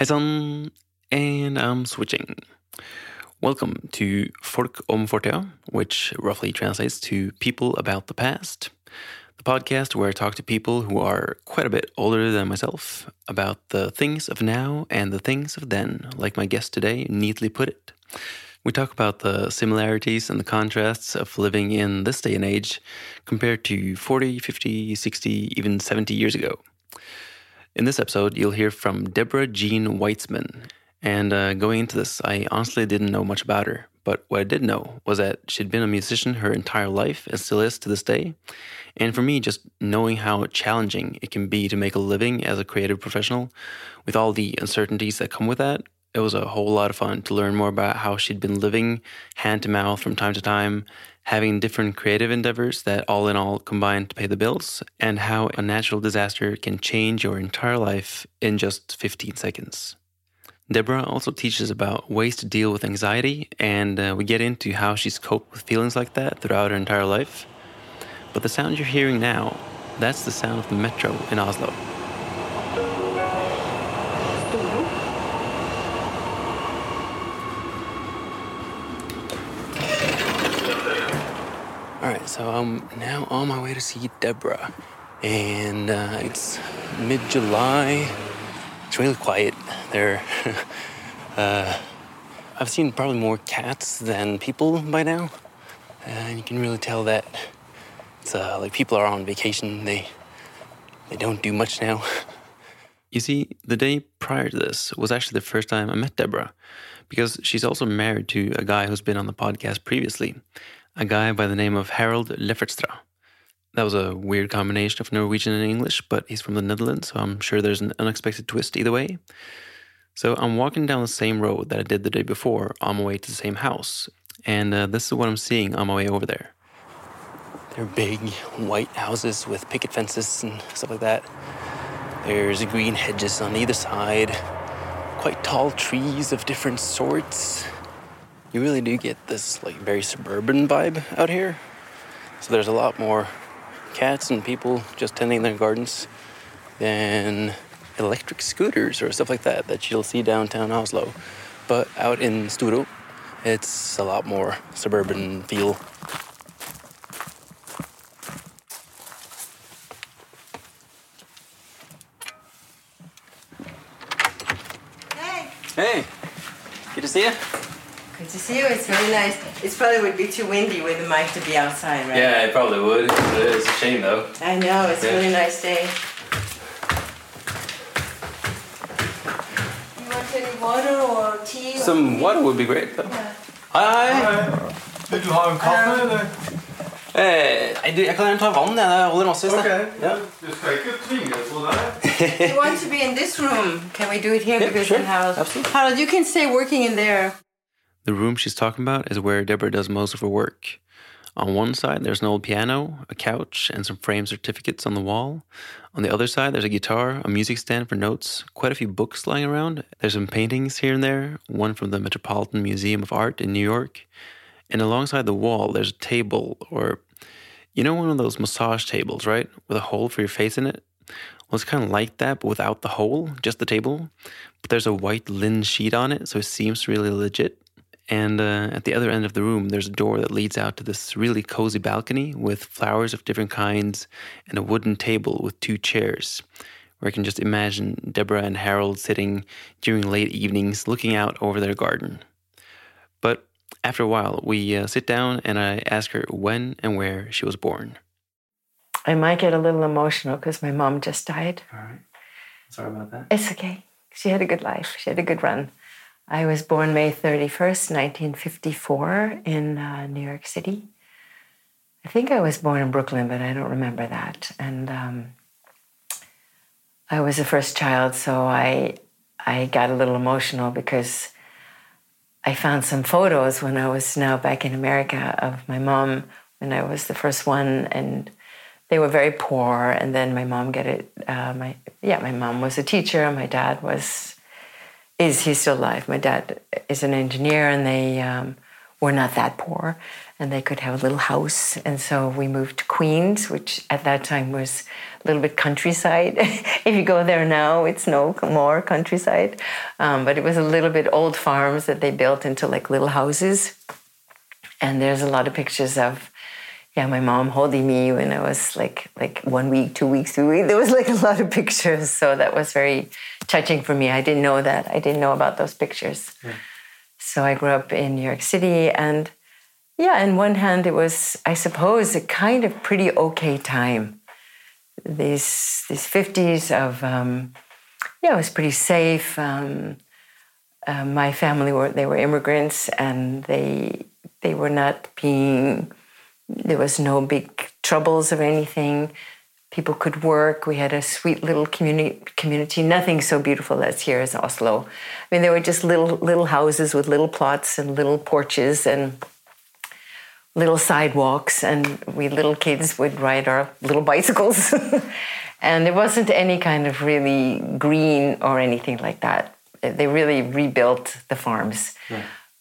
Hei sann, and I'm switching. Welcome to Folk om fortida, which roughly translates to People About the Past, the podcast where I talk to people who are quite a bit older than myself about the things of now and the things of then, like my guest today neatly put it. We talk about the similarities and the contrasts of living in this day and age compared to 40, 50, 60, even 70 years ago. In this episode, you'll hear from Deborah Jean Weitzman. And uh, going into this, I honestly didn't know much about her. But what I did know was that she'd been a musician her entire life and still is to this day. And for me, just knowing how challenging it can be to make a living as a creative professional with all the uncertainties that come with that, it was a whole lot of fun to learn more about how she'd been living hand to mouth from time to time, having different creative endeavors that all in all combine to pay the bills, and how a natural disaster can change your entire life in just 15 seconds. Deborah also teaches about ways to deal with anxiety, and uh, we get into how she's coped with feelings like that throughout her entire life. But the sound you're hearing now, that's the sound of the metro in Oslo. All right, so I'm now on my way to see Deborah, and uh, it's mid-July. It's really quiet there. uh, I've seen probably more cats than people by now, and you can really tell that it's uh, like people are on vacation. They they don't do much now. You see, the day prior to this was actually the first time I met Deborah, because she's also married to a guy who's been on the podcast previously, a guy by the name of Harold Leffertstra. That was a weird combination of Norwegian and English, but he's from the Netherlands, so I'm sure there's an unexpected twist either way. So I'm walking down the same road that I did the day before on my way to the same house, and uh, this is what I'm seeing on my way over there. They're big white houses with picket fences and stuff like that. There's green hedges on either side, quite tall trees of different sorts. You really do get this like very suburban vibe out here. So there's a lot more cats and people just tending their gardens than electric scooters or stuff like that that you'll see downtown Oslo. But out in Storo, it's a lot more suburban feel. Hey, Hey, good to see you. good to see you. It's very nice. It probably would be too windy with the mic to be outside, right? Yeah, it probably would. It's a shame though. I know. It's Yeah. a really nice day. You want any water or tea? Some coffee? water would be great though. Yeah. Hei, hei. Vil du ha en kaffe, eller? Eh, nei, du, jeg kan gjerne ta vann. Jeg Det holder massevis. det. Ja. Du skal ikke tvinge på deg. You want to be in this room? Can we do it here? Yeah, because sure. then Harold, Absolutely. Harold, you can stay working in there. The room she's talking about is where Deborah does most of her work. On one side, there's an old piano, a couch, and some framed certificates on the wall. On the other side, there's a guitar, a music stand for notes, quite a few books lying around. There's some paintings here and there, one from the Metropolitan Museum of Art in New York. And alongside the wall, there's a table, or you know, one of those massage tables, right? With a hole for your face in it? Well, it's kind of like that, but without the hole, just the table. But there's a white linen sheet on it, so it seems really legit. And uh, at the other end of the room, there's a door that leads out to this really cozy balcony with flowers of different kinds and a wooden table with two chairs, where I can just imagine Deborah and Harold sitting during late evenings looking out over their garden. But after a while, we uh, sit down and I ask her when and where she was born. I might get a little emotional because my mom just died. All right. Sorry about that. It's okay. She had a good life. She had a good run. I was born May 31st, 1954, in uh, New York City. I think I was born in Brooklyn, but I don't remember that. And um, I was the first child, so I I got a little emotional because I found some photos when I was now back in America of my mom when I was the first one, and they were very poor. And then my mom got it. Uh, my yeah, my mom was a teacher. And my dad was is he still alive. My dad is an engineer, and they um, were not that poor. and they could have a little house. And so we moved to Queens, which at that time was a little bit countryside. if you go there now, it's no more countryside. Um, but it was a little bit old farms that they built into like little houses. And there's a lot of pictures of, yeah, my mom holding me when I was like like one week, two weeks, three weeks. There was like a lot of pictures, so that was very touching for me. I didn't know that. I didn't know about those pictures. So I grew up in New York City, and yeah, on one hand, it was, I suppose, a kind of pretty okay time. These these fifties of um, yeah, it was pretty safe. Um, uh, my family were they were immigrants, and they they were not being. There was no big troubles or anything. People could work. We had a sweet little community. Community, nothing so beautiful as here as Oslo. I mean, there were just little little houses with little plots and little porches and little sidewalks, and we little kids would ride our little bicycles. and there wasn't any kind of really green or anything like that. They really rebuilt the farms.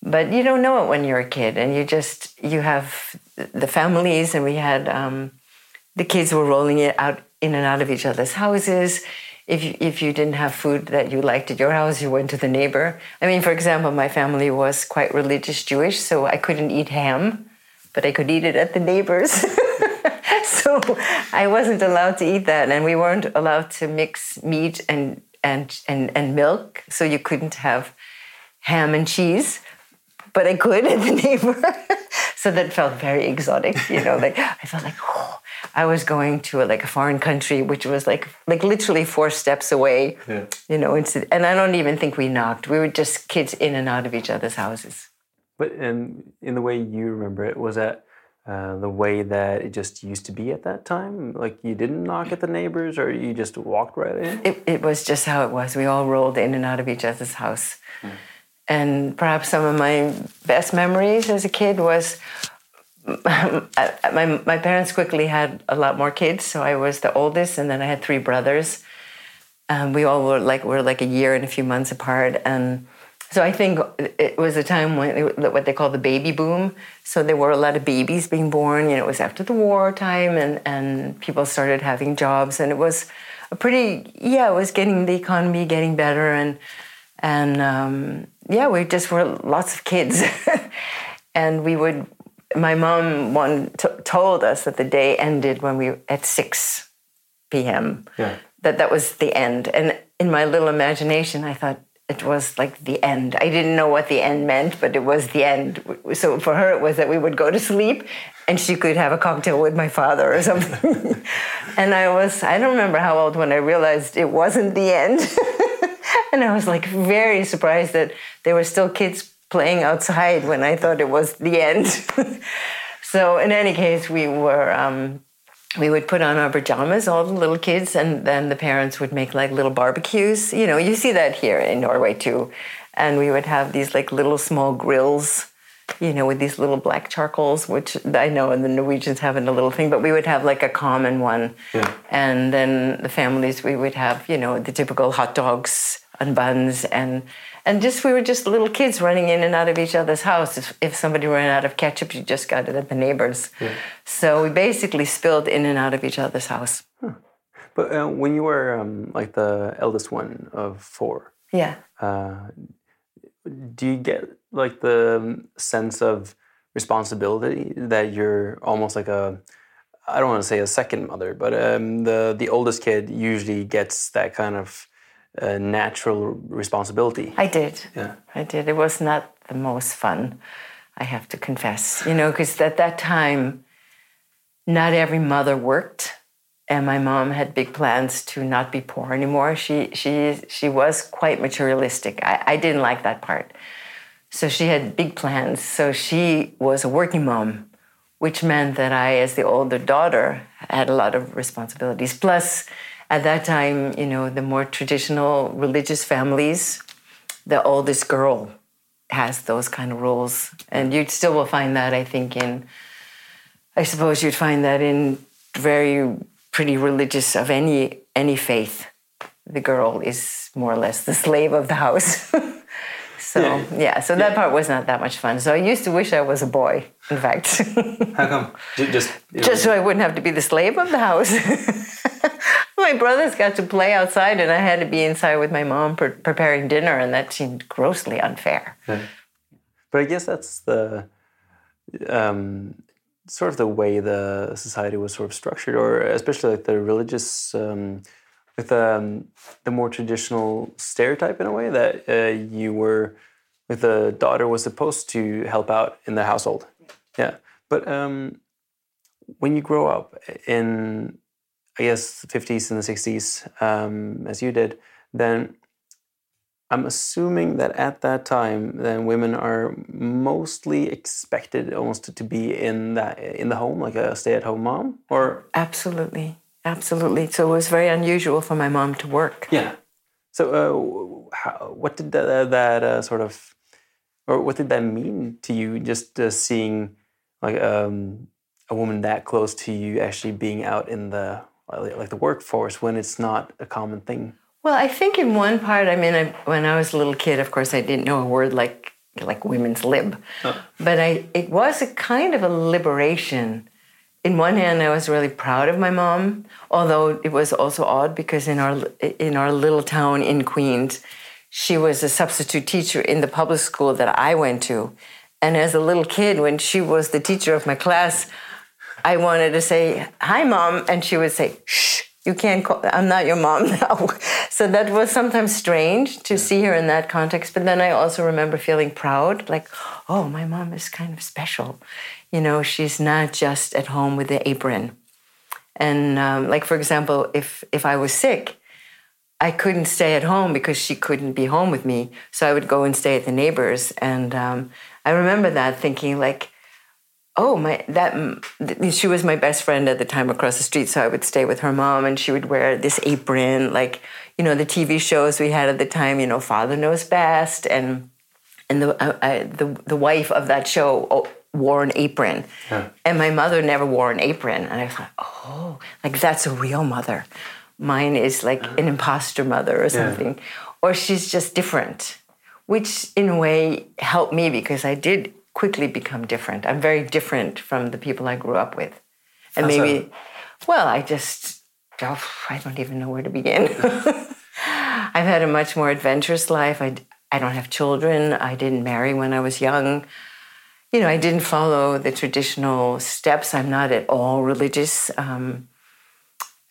But you don't know it when you're a kid, and you just you have the families, and we had um, the kids were rolling it out in and out of each other's houses. If you, if you didn't have food that you liked at your house, you went to the neighbor. I mean, for example, my family was quite religious Jewish, so I couldn't eat ham but I could eat it at the neighbors. so I wasn't allowed to eat that, and we weren't allowed to mix meat and and and, and milk, so you couldn't have ham and cheese. But I could at the neighbor, so that felt very exotic. You know, like I felt like oh, I was going to a, like a foreign country, which was like like literally four steps away. Yeah. You know, and I don't even think we knocked. We were just kids in and out of each other's houses. But and in the way you remember it, was that uh, the way that it just used to be at that time? Like you didn't knock at the neighbors, or you just walked right in? it, it was just how it was. We all rolled in and out of each other's house. And perhaps some of my best memories as a kid was my, my parents quickly had a lot more kids. So I was the oldest, and then I had three brothers. Um, we all were like were like a year and a few months apart, and so I think it was a time when it, what they call the baby boom. So there were a lot of babies being born. You know, it was after the war time, and and people started having jobs, and it was a pretty yeah, it was getting the economy getting better, and and um, yeah, we just were lots of kids, and we would. My mom one t- told us that the day ended when we at six p.m. Yeah. That that was the end, and in my little imagination, I thought it was like the end. I didn't know what the end meant, but it was the end. So for her, it was that we would go to sleep and she could have a cocktail with my father or something. and I was, I don't remember how old when I realized it wasn't the end. and I was like very surprised that there were still kids playing outside when I thought it was the end. so in any case, we were. Um, we would put on our pajamas, all the little kids, and then the parents would make like little barbecues. You know, you see that here in Norway too. And we would have these like little small grills, you know, with these little black charcoals, which I know the Norwegians have in a little thing, but we would have like a common one. Yeah. And then the families, we would have, you know, the typical hot dogs and buns and and just we were just little kids running in and out of each other's house. If, if somebody ran out of ketchup, you just got it at the neighbors. So we basically spilled in and out of each other's house. But uh, when you were um, like the eldest one of four, Yeah. uh, do you get like the um, sense of responsibility that you're almost like a I don't want to say a second mother, but um, the the oldest kid usually gets that kind of uh, natural responsibility. I did. Yeah. I did. It was not the most fun, I have to confess. You know, because at that time, not every mother worked, and my mom had big plans to not be poor anymore. She she she was quite materialistic. I, I didn't like that part. So she had big plans. So she was a working mom, which meant that I, as the older daughter, had a lot of responsibilities. Plus, at that time, you know, the more traditional religious families, the oldest girl has those kind of roles. And you still will find that, I think, in, I suppose you'd find that in very pretty religious of any any faith. The girl is more or less the slave of the house. so yeah, so that part was not that much fun. So I used to wish I was a boy. in fact. How come? Ju- Just Just so I wouldn't have to be the slave of the house. my brothers got to play outside, and I had to be inside with my mom pre- preparing dinner, and that seemed grossly unfair. But I guess that's the um, sort of the way the society was sort of structured, or especially like the religious, um, with um, the more traditional stereotype in a way that uh, you were, with the daughter was supposed to help out in the household. Yeah, but um, when you grow up in, I guess, 50s and the 60s, um, as you did, then I'm assuming that at that time, then women are mostly expected almost to be in that in the home, like a stay-at-home mom, or Absolutely, absolutely. So it was very unusual for my mom to work. yeah. So, uh, how, what did that, that uh, sort of, or what did that mean to you? Just uh, seeing like um, a woman that close to you actually being out in the like the workforce when it's not a common thing. Well, I think in one part, I mean, I, when I was a little kid, of course, I didn't know a word like like women's lib, but I it was a kind of a liberation. In one hand, I was really proud of my mom, although it was also odd because in our in our little town in Queens, she was a substitute teacher in the public school that I went to, and as a little kid, when she was the teacher of my class, I wanted to say hi, mom, and she would say shh you can't call i'm not your mom now. So that was sometimes strange to see her in that context but then i also remember feeling proud like oh my mom is kind of special. You know she's not just at home with the apron. And um, like for example if if i was sick i couldn't stay at home because she couldn't be home with me. So i would go and stay at the neighbors. And um, i remember that thinking like oh my that she was my best friend at the time across the street so i would stay with her mom and she would wear this apron like you know the tv shows we had at the time you know father knows best and and the uh, I, the, the wife of that show oh, wore an apron. And my mother never wore an apron and i thought oh like that's a real mother. Mine is like an imposter mother or something. Or she's just different which in a way helped me because i did quickly become different. I'm very different from the people I grew up with. And How so? maybe, well, I just, oh, I don't even know where to begin. I've had a much more adventurous life. I, I don't have children. I didn't marry when I was young. You know, I didn't follow the traditional steps. I'm not at all religious. Um,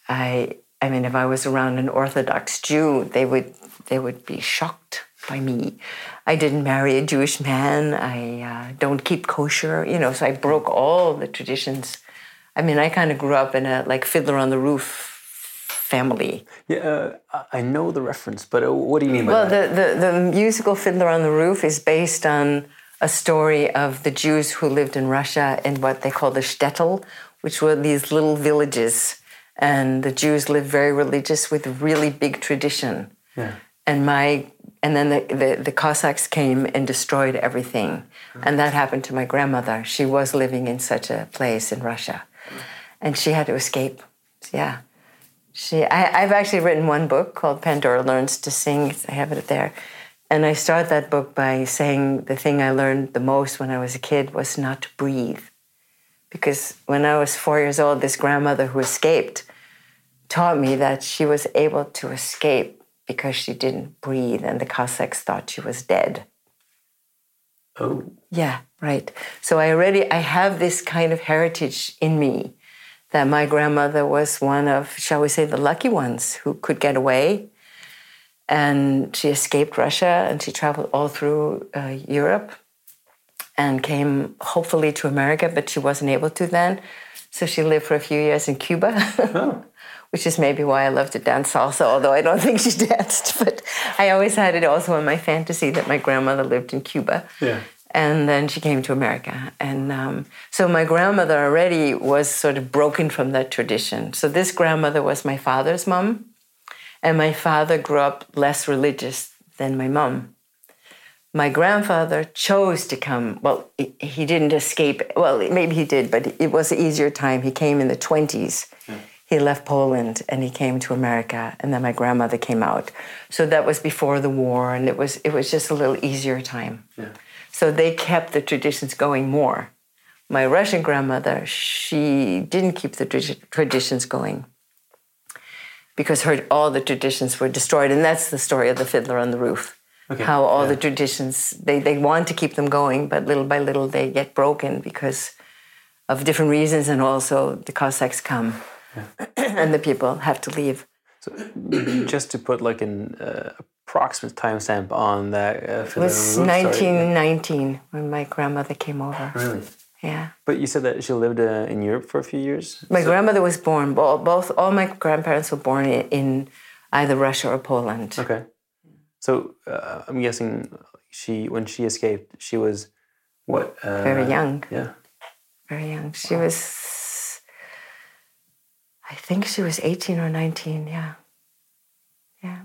I, I mean, if I was around an Orthodox Jew, they would, they would be shocked by me. I didn't marry a Jewish man. I uh, don't keep kosher, you know, so I broke all the traditions. I mean, I kind of grew up in a like Fiddler on the Roof family. Yeah, uh, I know the reference, but uh, what do you mean by Well, that? the, the, the musical Fiddler on the Roof is based on a story of the Jews who lived in Russia in what they call the shtetl, which were these little villages. And the Jews lived very religious with really big tradition. Yeah. And my and then the, the, the Cossacks came and destroyed everything. And that happened to my grandmother. She was living in such a place in Russia. And she had to escape. Yeah. She, I, I've actually written one book called Pandora Learns to Sing. I have it there. And I start that book by saying the thing I learned the most when I was a kid was not to breathe. Because when I was four years old, this grandmother who escaped taught me that she was able to escape because she didn't breathe, and the Cossacks thought she was dead. Oh, Yeah, right. So I already I have this kind of heritage in me that my grandmother was one of, shall we say, the lucky ones who could get away. And she escaped Russia and she traveled all through uh, Europe and came hopefully to America, but she wasn't able to then. So she lived for a few years in Cuba, which is maybe why I love to dance salsa, although I don't think she danced. But I always had it also in my fantasy that my grandmother lived in Cuba. Yeah. And then she came to America. And um, so my grandmother already was sort of broken from that tradition. So this grandmother was my father's mom. And my father grew up less religious than my mom. My grandfather chose to come. Well, he- he didn't escape. Well, maybe he did, but it was an easier time. He came in the 20s. He left Poland and he came to America, and then my grandmother came out. So that was before the war, and it was it was just a little easier time. Yeah. So they kept the traditions going more. my Russian grandmother, she didn't keep the tradi- traditions going because her all the traditions were destroyed, and that's the story of the fiddler on the roof. Okay, How all yeah. the traditions they they want to keep them going, but little by little they get broken because of different reasons, and also the Cossacks come, and the people have to leave. Just to put like an uh, approximate timestamp on that. Uh, It was 1919 when my grandmother came over. Really? Yeah. But you said that she lived uh, in Europe for a few years. My So- grandmother was born, both, both all my grandparents were born in, either Russia or Poland. Okay. So uh, I'm guessing she, when she escaped, she was what? Uh, Very young, Yeah. very young. She was, I think she was 18 or 19, yeah. Yeah.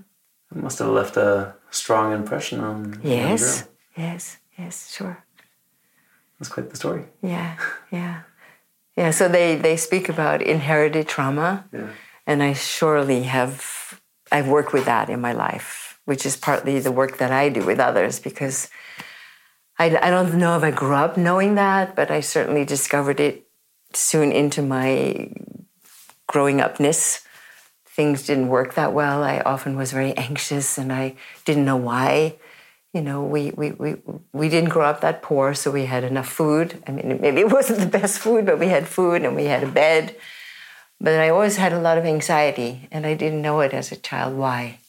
It must have left a strong impression on. Yes, yes, yes, sure. That's quite the story. Yeah, yeah. Yeah, so they, they speak about inherited trauma. Yeah. And I surely have, I've worked with that in my life, which is partly the work that I do with others because I, I don't know if I grew up knowing that, but I certainly discovered it soon into my growing upness. Things didn't work that well. I often was very anxious and I didn't know why. You know, we, we, we, we didn't grow up that poor, so we had enough food. I mean, maybe it wasn't the best food, but we had food and we had a bed. But I always had a lot of anxiety, and I didn't know it as a child why.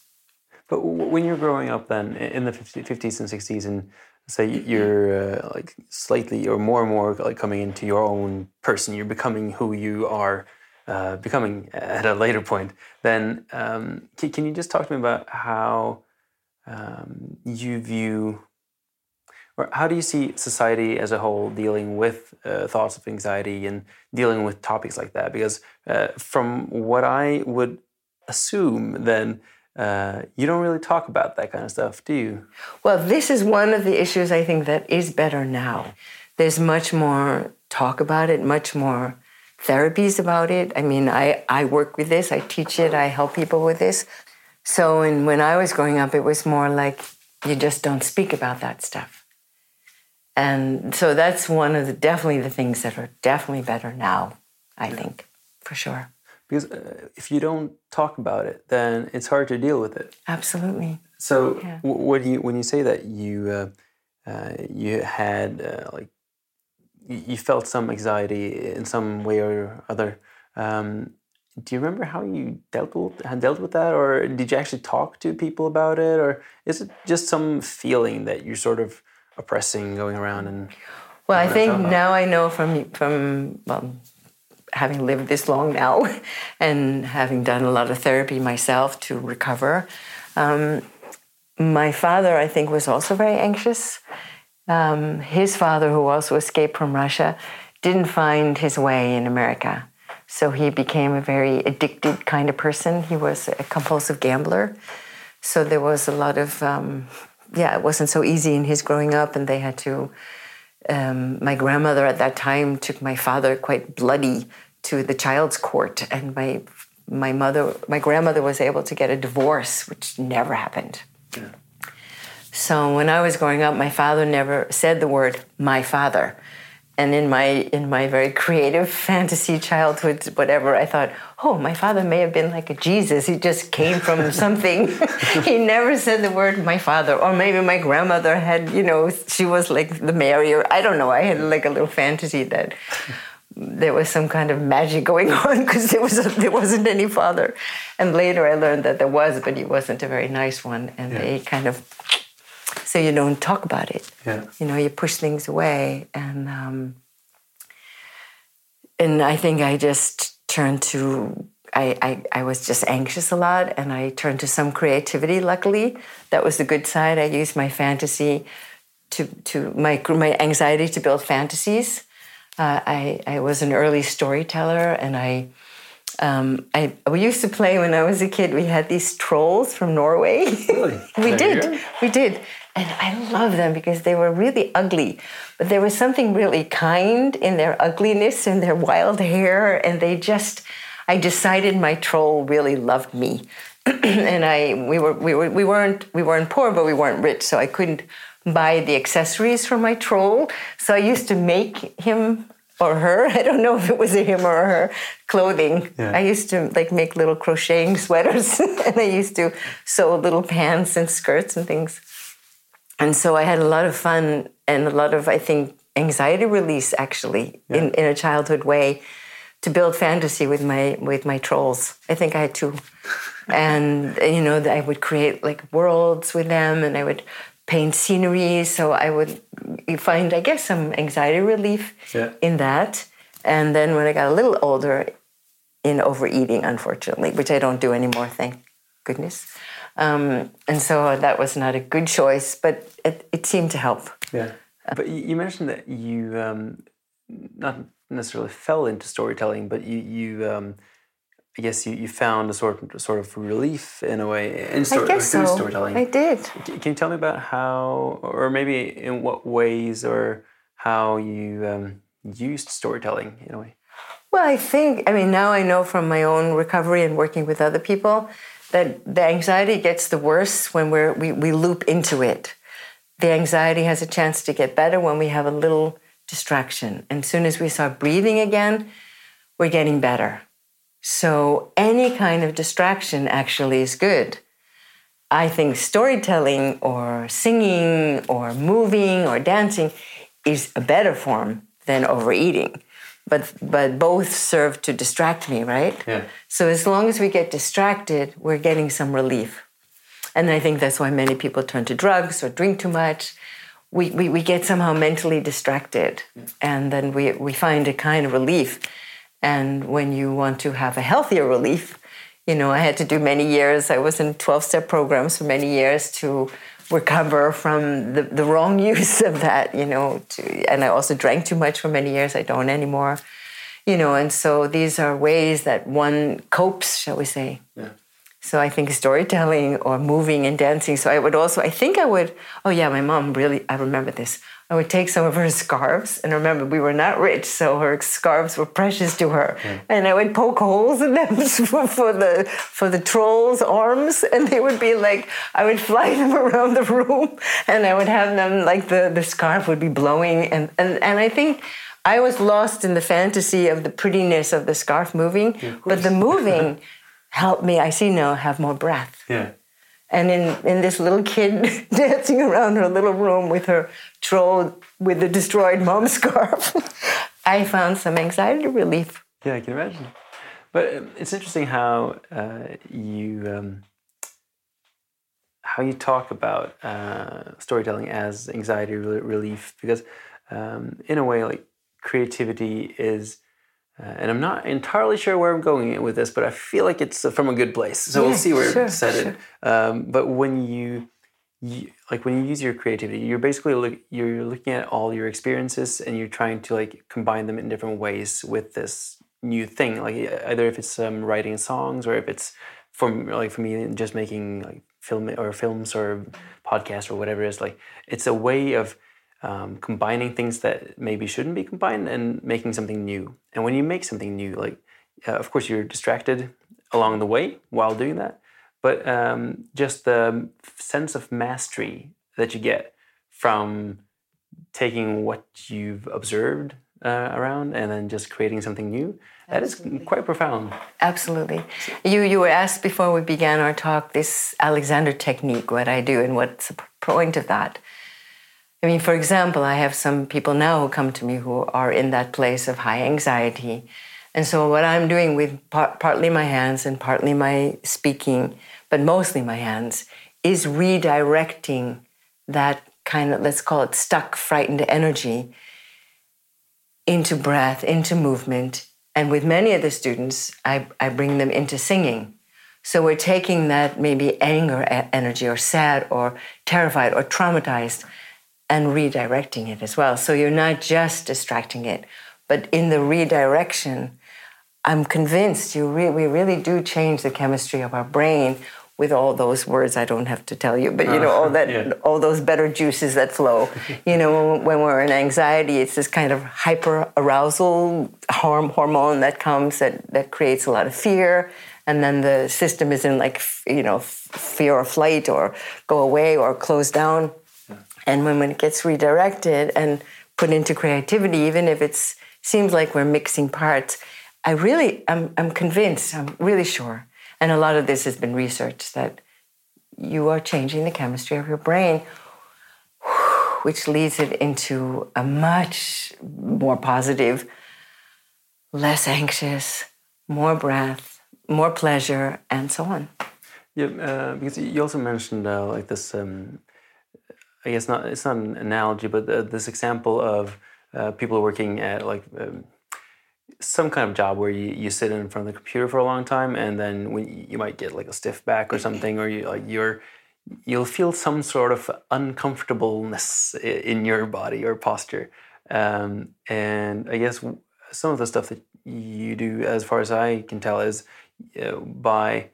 But when you're growing up, then in the 50, 50s and 60s, and say you're uh, like slightly or more and more like coming into your own person, you're becoming who you are uh, becoming at a later point. Then um, can, can you just talk to me about how um, you view, or how do you see society as a whole dealing with uh, thoughts of anxiety and dealing with topics like that? Because uh, from what I would assume, then uh, you don't really talk about that kind of stuff, do you? Well, this is one of the issues I think that is better now. There's much more talk about it, much more therapies about it. I mean, I, I work with this, I teach it, I help people with this. So and when I was growing up, it was more like you just don't speak about that stuff. And so that's one of the definitely the things that are definitely better now, I think, for sure. Because uh, if you don't talk about it, then it's hard to deal with it. Absolutely. So Yeah. w- when you when you say that you uh, uh, you had uh, like you felt some anxiety in some way or other, um, do you remember how you dealt with dealt with that, or did you actually talk to people about it, or is it just some feeling that you're sort of oppressing going around and Well, I think now I know from from well, having lived this long now, and having done a lot of therapy myself to recover. Um, my father, I think, was also very anxious. Um, his father, who also escaped from Russia, didn't find his way in America, so he became a very addicted kind of person. He was a compulsive gambler, so there was a lot of um, yeah, it wasn't so easy in his growing up, and they had to um, my grandmother at that time took my father quite bloody to the child's court, and my my mother, my grandmother, was able to get a divorce, which never happened. So when I was growing up, my father never said the word "my father," and in my in my very creative fantasy childhood, whatever, I thought, oh, my father may have been like a Jesus. He just came from something. he never said the word "my father," or maybe my grandmother had, you know, she was like the Mary, or I don't know. I had like a little fantasy that there was some kind of magic going on because there was there wasn't any father. And later I learned that there was, but he wasn't a very nice one. And Yeah. they kind of so you don't talk about it. Yeah. You know, you push things away, and um, and I think I just turned to. I, I, I was just anxious a lot and I turned to some creativity, luckily. That was the good side. I used my fantasy to, to my, my anxiety to build fantasies. Uh, I, I was an early storyteller and I, um, I we used to play when I was a kid. We had these trolls from Norway. Really? we did, we did, and I love them because they were really ugly, but there was something really kind in their ugliness and their wild hair, and they just. I decided my troll really loved me, and I we were we were we weren't we weren't poor, but we weren't rich, so I couldn't buy the accessories for my troll. So I used to make him or her. I don't know if it was a him or her clothing. Yeah. I used to like make little crocheting sweaters and I used to sew little pants and skirts and things. And so I had a lot of fun and a lot of, I think, anxiety release actually in, in a childhood way to build fantasy with my with my trolls. I think I had two. and you know, I would create like worlds with them and I would paint scenery. So I would find, I guess, some anxiety relief Yeah. in that. And then when I got a little older, in overeating, unfortunately, which I don't do anymore, thank goodness. Um, and so that was not a good choice, but it, it seemed to help. Yeah. But you mentioned that you um, not necessarily fell into storytelling, but you you um, I guess you, you found a sort of, sort of relief in a way in story, I guess through so. storytelling. I did. Can you tell me about how, or maybe in what ways, or how you um, used storytelling in a way? Well, I think, I mean, now I know from my own recovery and working with other people that the anxiety gets the worse when we're, we, we loop into it. The anxiety has a chance to get better when we have a little distraction. And as soon as we start breathing again, we're getting better. So any kind of distraction actually is good. I think storytelling or singing or moving or dancing is a better form than overeating. But but both serve to distract me, right? Yeah. So as long as we get distracted, we're getting some relief. And I think that's why many people turn to drugs or drink too much. We, we, we get somehow mentally distracted and then we, we find a kind of relief. And when you want to have a healthier relief, you know, I had to do many years, I was in 12 step programs for many years to recover from the, the wrong use of that, you know, to, and I also drank too much for many years. I don't anymore, you know, and so these are ways that one copes, shall we say. Yeah. So I think storytelling or moving and dancing. So I would also, I think I would, oh yeah, my mom really, I remember this. I would take some of her scarves, and remember, we were not rich, so her scarves were precious to her. And I would poke holes in them for, for the for the trolls' arms, and they would be like, I would fly them around the room, and I would have them like the the scarf would be blowing, and and and I think. I was lost in the fantasy of the prettiness of the scarf moving, but the moving helped me, I see now, have more breath. Yeah. And in, in this little kid dancing around her little room with her troll with the destroyed mom scarf, I found some anxiety relief. Yeah, I can imagine. But um, it's interesting how uh, you um, how you talk about uh, storytelling as anxiety re- relief because um, in a way, like creativity is. Uh, and I'm not entirely sure where I'm going with this, but I feel like it's uh, from a good place. So we'll see where sure, it's headed. Um, but when you, you, like when you use your creativity, you're basically look, you're looking at all your experiences and you're trying to like combine them in different ways with this new thing. Like either if it's um, writing songs or if it's for like for me just making like film or films or podcasts or whatever it is. Like it's a way of um, combining things that maybe shouldn't be combined and making something new. And when you make something new, like uh, of course you're distracted along the way while doing that, but um, just the sense of mastery that you get from taking what you've observed uh, around and then just creating something new that is quite profound. Absolutely. You, you were asked before we began our talk this Alexander technique, what I do, and what's the point of that. I mean, for example, I have some people now who come to me who are in that place of high anxiety. And so, what I'm doing with par- partly my hands and partly my speaking, but mostly my hands, is redirecting that kind of, let's call it stuck, frightened energy into breath, into movement. And with many of the students, I, I bring them into singing. So we're taking that maybe anger energy or sad or terrified or traumatized and redirecting it as well. So you're not just distracting it, but in the redirection, I'm convinced you re- we really do change the chemistry of our brain with all those words I don't have to tell you, but you know all uh-huh. that, yeah. all those better juices that flow. you know, when, we're in anxiety, it's this kind of hyper arousal horm- hormone that comes that that creates a lot of fear, and then the system is in like you know fear or flight or go away or close down. And when, when it gets redirected and put into creativity, even if it seems like we're mixing parts. I really, I'm, I'm convinced, I'm really sure, and a lot of this has been researched that you are changing the chemistry of your brain, which leads it into a much more positive, less anxious, more breath, more pleasure, and so on. Yeah, uh, because you also mentioned uh, like this. Um, I guess not. It's not an analogy, but uh, this example of uh, people working at like um, some kind of job where you, you sit in front of the computer for a long time, and then when you might get like a stiff back or something, or you like you're you'll feel some sort of uncomfortableness in your body or posture. Um, and I guess some of the stuff that you do, as far as I can tell, is uh, by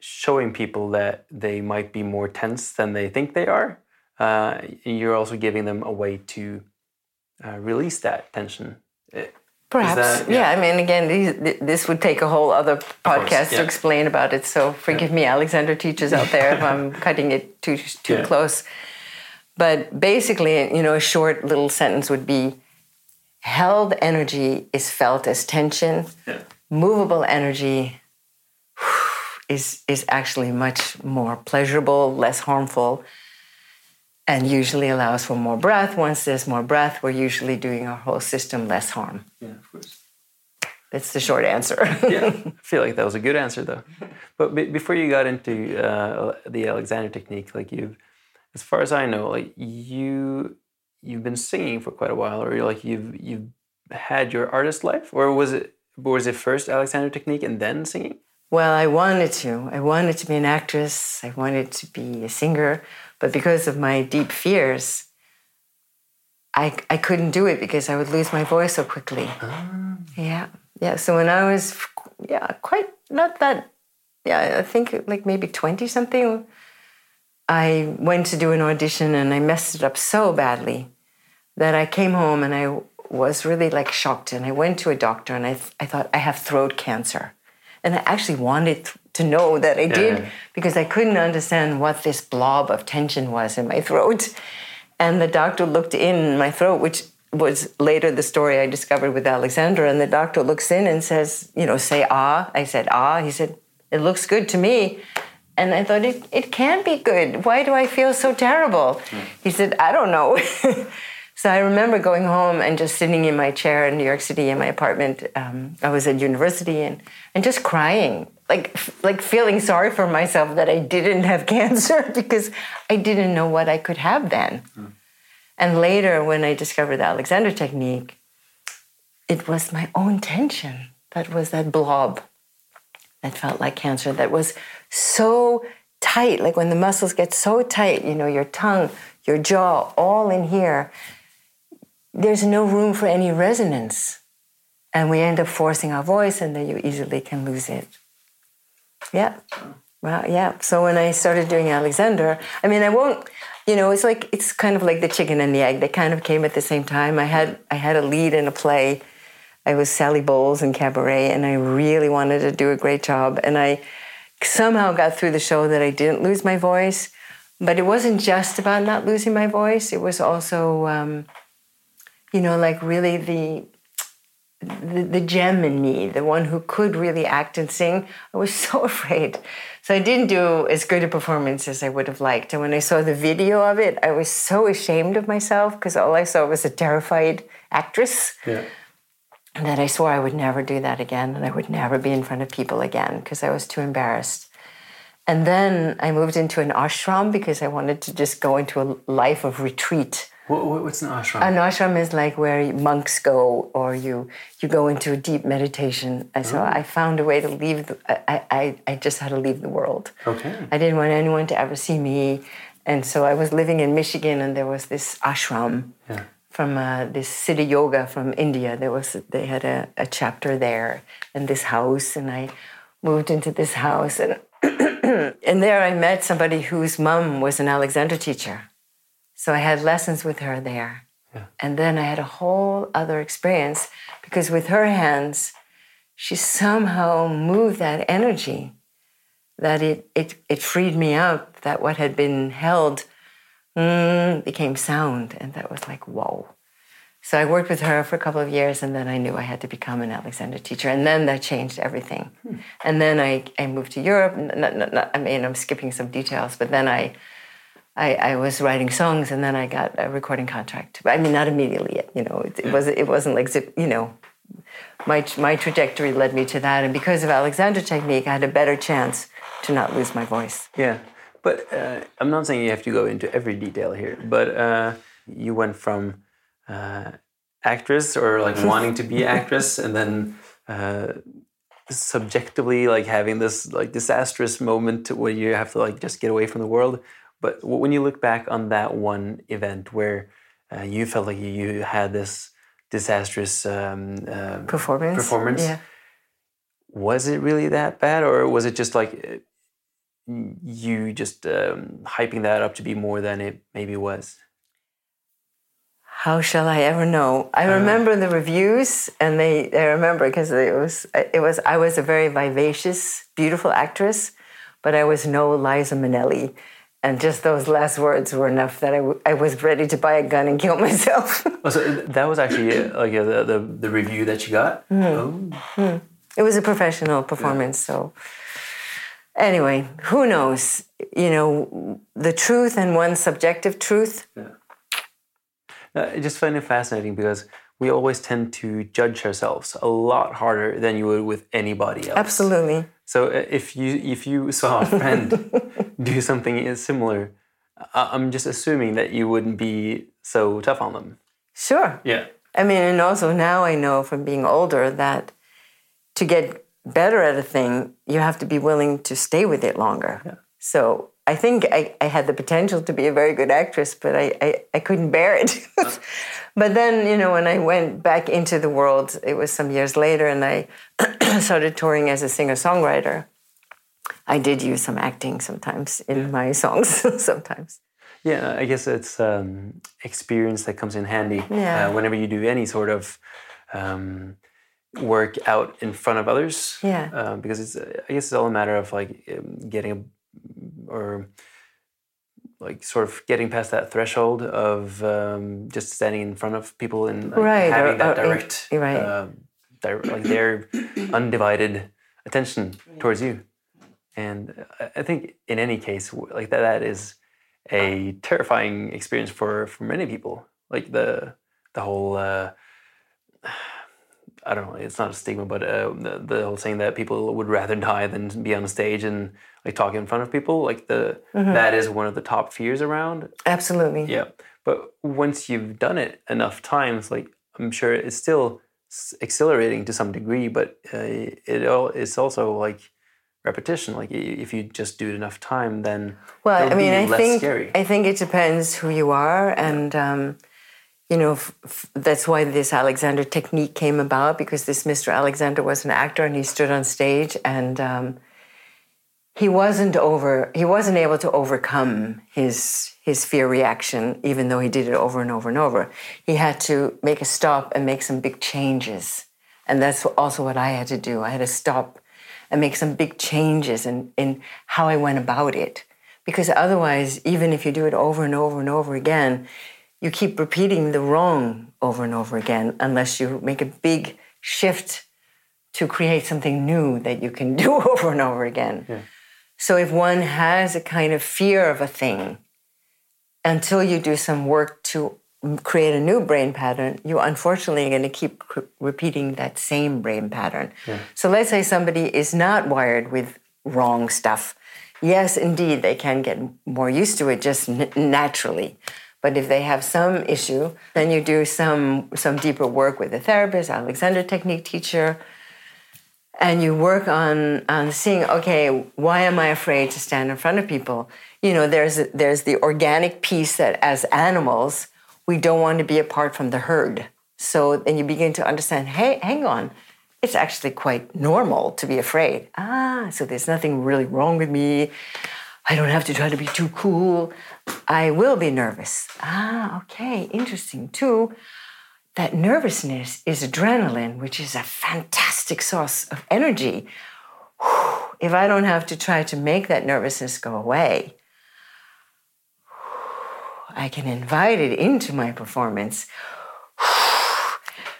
showing people that they might be more tense than they think they are. Uh, you're also giving them a way to uh, release that tension. Perhaps, that, yeah. yeah. I mean, again, these, this would take a whole other podcast yeah. to explain about it. So forgive yeah. me, Alexander teachers out there, if I'm cutting it too too close. But basically, you know, a short little sentence would be: held energy is felt as tension. Movable energy is is actually much more pleasurable, less harmful, and usually allows for more breath. Once there's more breath, we're usually doing our whole system less harm. Yeah, of course. That's the short answer. yeah, I feel like that was a good answer though. But b- before you got into uh, the Alexander technique, like you've, as far as I know, like you, you've been singing for quite a while, or like you've you've had your artist life, or was it was it first Alexander technique and then singing? Well, I wanted to. I wanted to be an actress. I wanted to be a singer. But because of my deep fears, I, I couldn't do it because I would lose my voice so quickly. Oh. Yeah. Yeah. So when I was, yeah, quite not that, yeah, I think like maybe 20 something, I went to do an audition and I messed it up so badly that I came home and I was really like shocked. And I went to a doctor and I, I thought, I have throat cancer. And I actually wanted to know that I did yeah. because I couldn't understand what this blob of tension was in my throat. And the doctor looked in my throat, which was later the story I discovered with Alexander. And the doctor looks in and says, you know, say ah. I said ah. He said, it looks good to me. And I thought, it, it can be good. Why do I feel so terrible? Mm. He said, I don't know. So I remember going home and just sitting in my chair in New York City in my apartment. Um, I was at university and, and just crying, like like feeling sorry for myself that I didn't have cancer because I didn't know what I could have then. Mm. And later, when I discovered the Alexander technique, it was my own tension that was that blob that felt like cancer that was so tight like when the muscles get so tight you know your tongue your jaw all in here there's no room for any resonance. And we end up forcing our voice, and then you easily can lose it. Yeah. Well, yeah. So when I started doing Alexander, I mean, I won't, you know, it's like, it's kind of like the chicken and the egg. They kind of came at the same time. I had, I had a lead in a play. I was Sally Bowles in Cabaret, and I really wanted to do a great job. And I somehow got through the show that I didn't lose my voice. But it wasn't just about not losing my voice, it was also, um, you know, like really the, the, the gem in me, the one who could really act and sing. I was so afraid. So I didn't do as good a performance as I would have liked. And when I saw the video of it, I was so ashamed of myself because all I saw was a terrified actress. Yeah. And that I swore I would never do that again and I would never be in front of people again because I was too embarrassed. And then I moved into an ashram because I wanted to just go into a life of retreat what, what's an ashram? An ashram is like where monks go, or you you go into a deep meditation. And so oh. I found a way to leave. The, I, I I just had to leave the world. Okay. I didn't want anyone to ever see me, and so I was living in Michigan, and there was this ashram. Yeah. From uh, this Siddha Yoga from India, there was they had a, a chapter there in this house, and I moved into this house, and and there I met somebody whose mom was an Alexander teacher. So I had lessons with her there. Yeah. And then I had a whole other experience because with her hands, she somehow moved that energy that it, it, it freed me up, that what had been held mm, became sound. And that was like, whoa. So I worked with her for a couple of years, and then I knew I had to become an Alexander teacher, and then that changed everything. And then I, I moved to Europe. Not, not, not, I mean, I'm skipping some details, but then I, I, I was writing songs, and then I got a recording contract. I mean, not immediately yet. You know, it, it was it wasn't like zip. You know, my my trajectory led me to that, and because of Alexander technique, I had a better chance to not lose my voice. Yeah, but uh, I'm not saying you have to go into every detail here. But uh, you went from uh, actress or like wanting to be actress, and then uh, subjectively like having this like disastrous moment where you have to like just get away from the world. But when you look back on that one event where uh, you felt like you had this disastrous um, uh, Performance. performance, Yeah. was it really that bad, or was it just like uh, you just um, hyping that up to be more than it maybe was? How shall I ever know? I remember the reviews, and they I remember because it was it was I was a very vivacious, beautiful actress, but I was no Liza Minnelli, and just those last words were enough that I, w- I was ready to buy a gun and kill myself. Oh, so that was actually uh, like uh, the, the the review that you got. Oh. it was a professional performance, so anyway, who knows? You know, the truth and one subjective truth. Uh, I just find it fascinating because we always tend to judge ourselves a lot harder than you would with anybody else. Absolutely. So uh, if you if you saw a friend do something similar, I'm just assuming that you wouldn't be so tough on them. Sure. Yeah. I mean, and also now I know from being older that to get better at a thing, you have to be willing to stay with it longer. Yeah. So I think I, I had the potential to be a very good actress, but I, I, I couldn't bear it. but then, you know, when I went back into the world, it was some years later, and I started touring as a singer songwriter. I did use some acting sometimes in my songs, sometimes. Yeah, I guess it's um, experience that comes in handy Yeah. uh, whenever you do any sort of um, work out in front of others. Yeah. Uh, because it's, I guess it's all a matter of like um, getting a, or like sort of getting past that threshold of um, just standing in front of people and like, Right, having or- that or in- direct, right. uh, dir- like their undivided attention towards you. And I- I think in any case, like that, that is a terrifying experience for for many people. Like the the whole. Uh, I don't know. It's not a stigma, but uh, the, the whole saying that people would rather die than be on stage and like talking in front of people. Like the that is one of the top fears around. Absolutely. Yeah, but once you've done it enough times, like I'm sure it's still exhilarating to some degree, but uh, it all it's also like repetition. Like if you just do it enough time, then Well, I mean, I think scary. I think it depends who you are, and um, you know f- f- that's why this Alexander technique came about because this Mr. Alexander was an actor and he stood on stage and um, he wasn't over he wasn't able to overcome his his fear reaction even though he did it over and over and over. He had to make a stop and make some big changes, and that's also what I had to do. I had to stop and make some big changes in, in how I went about it. Because otherwise, even if you do it over and over and over again, you keep repeating the wrong over and over again unless you make a big shift to create something new that you can do over and over again. So if one has a kind of fear of a thing, until you do some work to create a new brain pattern, you unfortunately are going to keep cr- repeating that same brain pattern. So let's say somebody is not wired with wrong stuff. Yes, indeed, they can get more used to it just n- naturally. But if they have some issue, then you do some some deeper work with a therapist, Alexander technique teacher, and you work on on seeing okay why am i afraid to stand in front of people? You know there's there's the organic piece that as animals we don't want to be apart from the herd. So then you begin to understand hey hang on it's actually quite normal to be afraid. Ah so there's nothing really wrong with me. I don't have to try to be too cool. I will be nervous. Ah okay interesting too that nervousness is adrenaline, which is a fantastic source of energy. If I don't have to try to make that nervousness go away, I can invite it into my performance.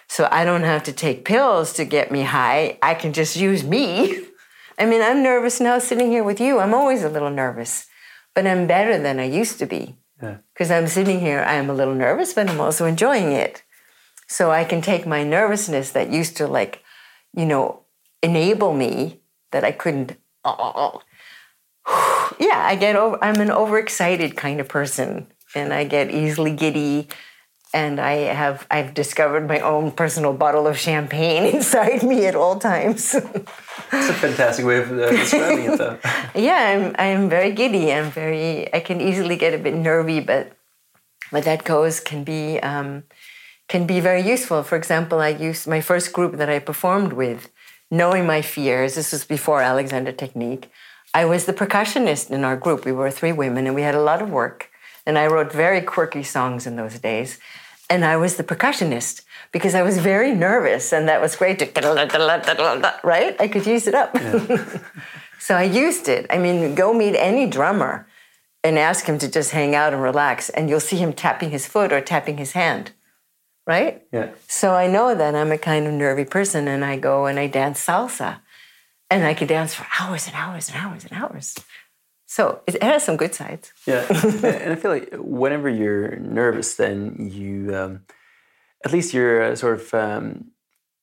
So I don't have to take pills to get me high. I can just use me. I mean, I'm nervous now sitting here with you. I'm always a little nervous, but I'm better than I used to be. Because I'm sitting here, I'm a little nervous, but I'm also enjoying it. So I can take my nervousness that used to, like, you know, enable me that I couldn't. Oh, yeah, I get over. I'm an overexcited kind of person, and I get easily giddy. And I have I've discovered my own personal bottle of champagne inside me at all times. It's a fantastic way of uh, describing it, though. yeah, I'm I'm very giddy. I'm very I can easily get a bit nervy, but but that goes can be um, can be very useful. For example, I used my first group that I performed with, knowing my fears. This was before Alexander Technique. I was the percussionist in our group. We were three women, and we had a lot of work. And I wrote very quirky songs in those days and I was the percussionist because I was very nervous, and that was great to right. I could use it up, yeah. so I used it. I mean, go meet any drummer and ask him to just hang out and relax, and you'll see him tapping his foot or tapping his hand, right? Yeah. So I know that I'm a kind of nervy person, and I go and I dance salsa, and I could dance for hours and hours and hours and hours. So it has some good sides. Yeah, and I feel like whenever you're nervous, then you, um, at least you're uh, sort of, um,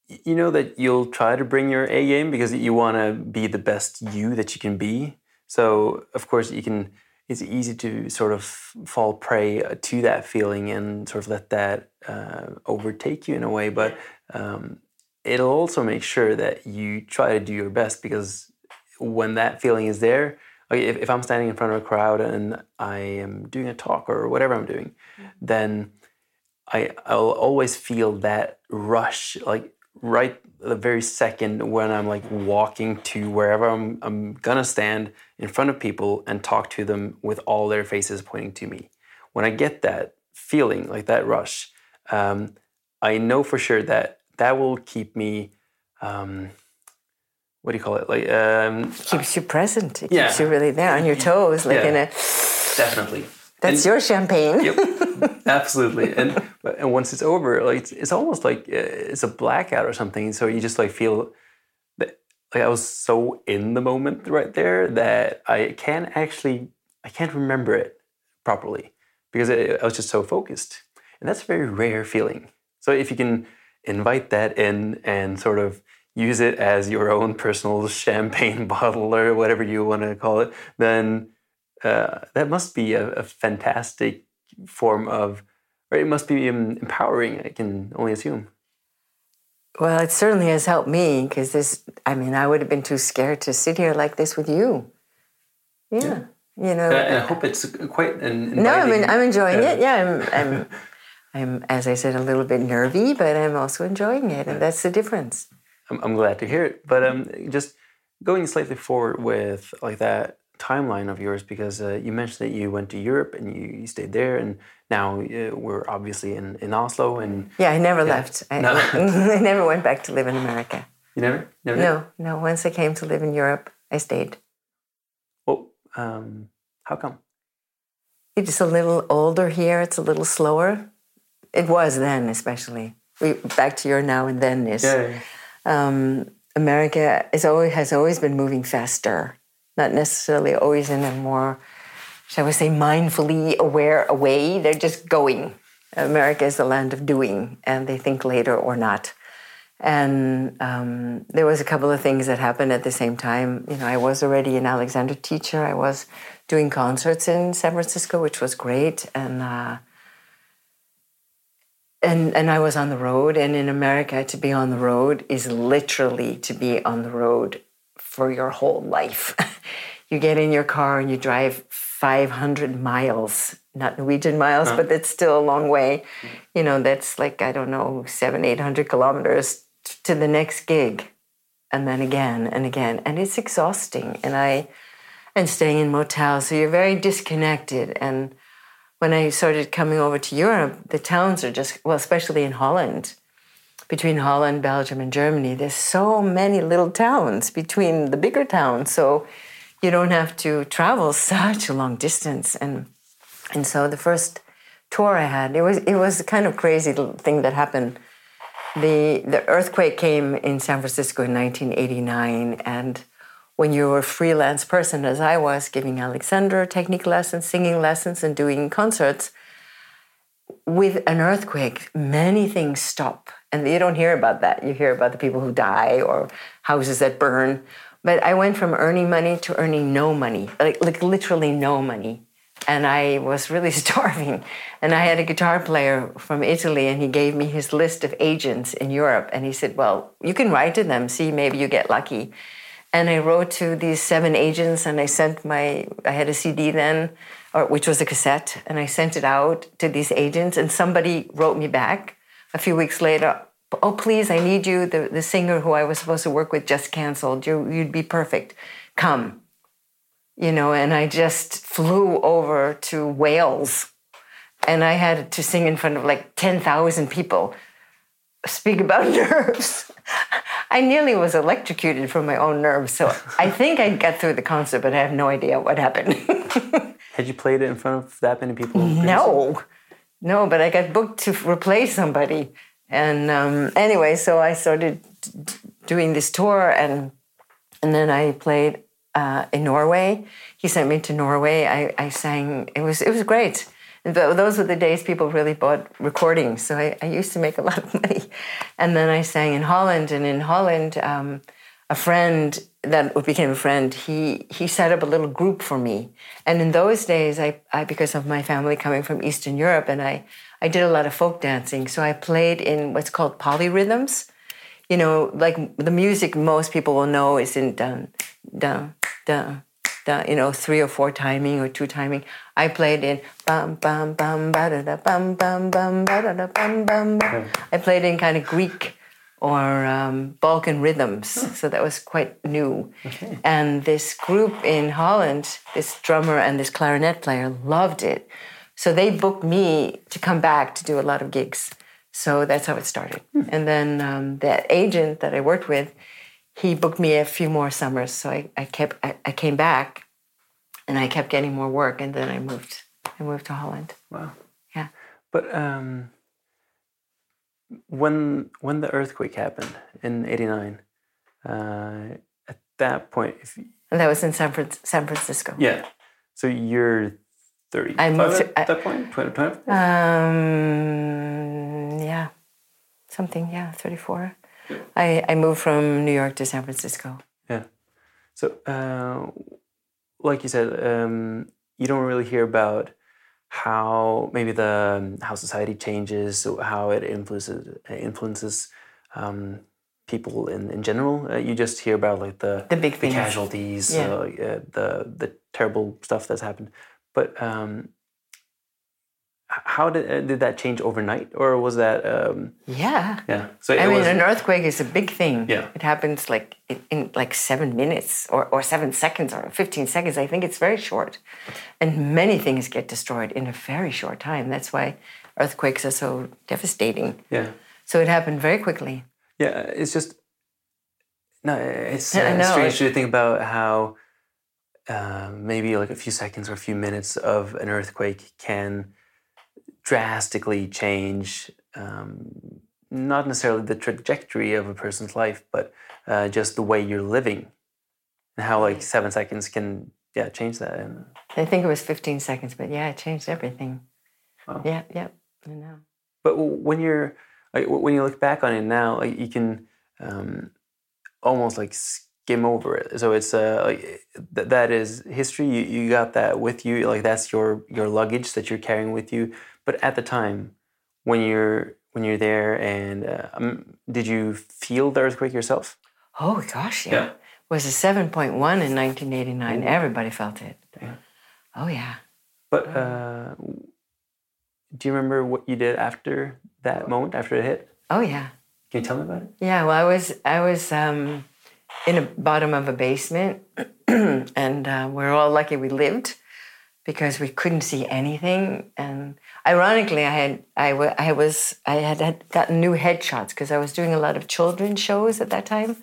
you know that you'll try to bring your A game because you want to be the best you that you can be. So of course you can. It's easy to sort of fall prey uh, to that feeling and sort of let that uh, overtake you in a way. But um, it'll also make sure that you try to do your best because when that feeling is there like if, if I'm standing in front of a crowd and I am doing a talk or whatever I'm doing, mm-hmm. then I I'll always feel that rush, like right the very second when I'm like walking to wherever I'm I'm gonna stand in front of people and talk to them with all their faces pointing to me. When I get that feeling, like that rush, um, I know for sure that that will keep me um, what do you call it? Like um, keeps you present. It yeah. keeps you really there on your toes, like yeah. in a. Definitely. That's and, your champagne. yep, absolutely. And and once it's over, like it's, it's almost like uh, it's a blackout or something. So you just like feel that like I was so in the moment right there that I can't actually I can't remember it properly because I was just so focused, and that's a very rare feeling. So if you can invite that in and sort of use it as your own personal champagne bottle or whatever you want to call it, then uh, that must be a, a, fantastic form of, or it must be empowering, I can only assume. Well, it certainly has helped me because this, I mean, I would have been too scared to sit here like this with you. Yeah. yeah. You know, and I hope it's quite an. No, I mean, I'm enjoying it. Yeah, I'm, I'm, I'm, as I said, a little bit nervy, but I'm also enjoying it, and that's the difference. I'm, I'm glad to hear it. But um, just going slightly forward with like that timeline of yours, because uh, you mentioned that you went to Europe and you, you stayed there, and now uh, we're obviously in, in Oslo. And yeah, I never yeah. left. I, no. I never went back to live in America. You never? never no, did? no. Once I came to live in Europe, I stayed. Well, um, how come? It's a little older here. It's a little slower. It was then, especially. We back to your now and then is. Yeah, yeah um, America is always, has always been moving faster, not necessarily always in a more, shall we say, mindfully aware way. They're just going. America is the land of doing, and they think later or not. And um, there was a couple of things that happened at the same time. You know, I was already an Alexander teacher. I was doing concerts in San Francisco, which was great, and uh, and and I was on the road and in America to be on the road is literally to be on the road for your whole life. you get in your car and you drive 500 miles, not Norwegian miles, huh. but it's still a long way. You know, that's like I don't know, 7 800 kilometers to the next gig and then again and again and it's exhausting and I and staying in motels so you're very disconnected and when I started coming over to Europe, the towns are just, well, especially in Holland, between Holland, Belgium, and Germany, there's so many little towns between the bigger towns. So you don't have to travel such a long distance. And, and so the first tour I had, it was, it was a kind of crazy thing that happened. the the earthquake came in San Francisco in 1989, and when you're a freelance person, as I was, giving Alexander technique lessons, singing lessons, and doing concerts, with an earthquake, many things stop, and you don't hear about that. You hear about the people who die or houses that burn. But I went from earning money to earning no money, like, like literally no money and I was really starving. And I had a guitar player from Italy, and he gave me his list of agents in Europe. And he said, Well, you can write to them, see, maybe you get lucky. And I wrote to these seven agents, and I sent my, I had a CD then, or, which was a cassette, and I sent it out to these agents. And somebody wrote me back a few weeks later, Oh, please, I need you. The, the singer who I was supposed to work with just canceled. You, you'd be perfect. Come you know, and I just flew over to Wales and I had to sing in front of like 10,000 people, speak about nerves. I nearly was electrocuted from my own nerves. So I think I got through the concert, but I have no idea what happened. Had you played it in front of that many people? No, no, but I got booked to replace somebody. And um, anyway, so I started doing this tour and and then I played uh, in Norway. He sent me to Norway. I, I sang. It was it was great. And those were the days people really bought recordings. So I, I, used to make a lot of money. And then I sang in Holland. And in Holland, um, a friend that became a friend, he he set up a little group for me. And in those days, I, I because of my family coming from Eastern Europe, and I I did a lot of folk dancing. So I played in what's called polyrhythms. You know, like the music most people will know is in dun dun dun, dun, you know, three or four timing or two timing. I played in bum bum bum ba da da bum bum bum ba da da bum bum. I played in kind of Greek or um, Balkan rhythms, so that was quite new. Okay. And this group in Holland, this drummer and this clarinet player, loved it. So they booked me to come back to do a lot of gigs. So that's how it started. Hmm. And then um, that agent that I worked with, he booked me a few more summers. So I, I kept I, I, came back and I kept getting more work and then I moved I moved to Holland. Wow. Yeah. But um, when when the earthquake happened in '89, uh, at that point, if you, and that was in San, Fran- San Francisco. Yeah. So you're 30. I moved to, at that point. 20, 20? Um. Yeah. Something. Yeah. 34. I, I moved from New York to San Francisco. Yeah. So, uh, like you said, um, you don't really hear about how maybe the um, how society changes, how it influences influences um, people in, in general. Uh, you just hear about like the the big the casualties, yeah. uh, the the terrible stuff that's happened. But um, how did uh, did that change overnight, or was that? Um, yeah. Yeah. So I mean, was, an earthquake is a big thing. Yeah. It happens like in, in, like seven minutes or, or seven seconds or fifteen seconds. I think it's very short, and many things get destroyed in a very short time. That's why earthquakes are so devastating. Yeah. So it happened very quickly. Yeah, it's just no, it's uh, strange to think about how. Uh, maybe like a few seconds or a few minutes of an earthquake can drastically change um, not necessarily the trajectory of a person's life, but uh, just the way you're living, and how like seven seconds can yeah change that. And I think it was 15 seconds, but yeah, it changed everything. Wow. Yeah, yeah, I know. But when you're like, when you look back on it now, like you can um, almost like skim over it. So it's uh, like th- that is history. You, you got that with you. Like that's your your luggage that you're carrying with you but at the time, when you're when you're there, and uh, um, did you feel the earthquake yourself? Oh gosh, yeah. yeah. It was a seven point one in nineteen eighty nine. Everybody felt it. Yeah. Oh yeah. But uh, do you remember what you did after that moment, after it hit? Oh yeah. Can you tell me about it? Yeah. Well, I was I was um, in the bottom of a basement, and uh, we're all lucky we lived because we couldn't see anything. And ironically, I had I, w- I was I had, had gotten new headshots because I was doing a lot of children's shows at that time.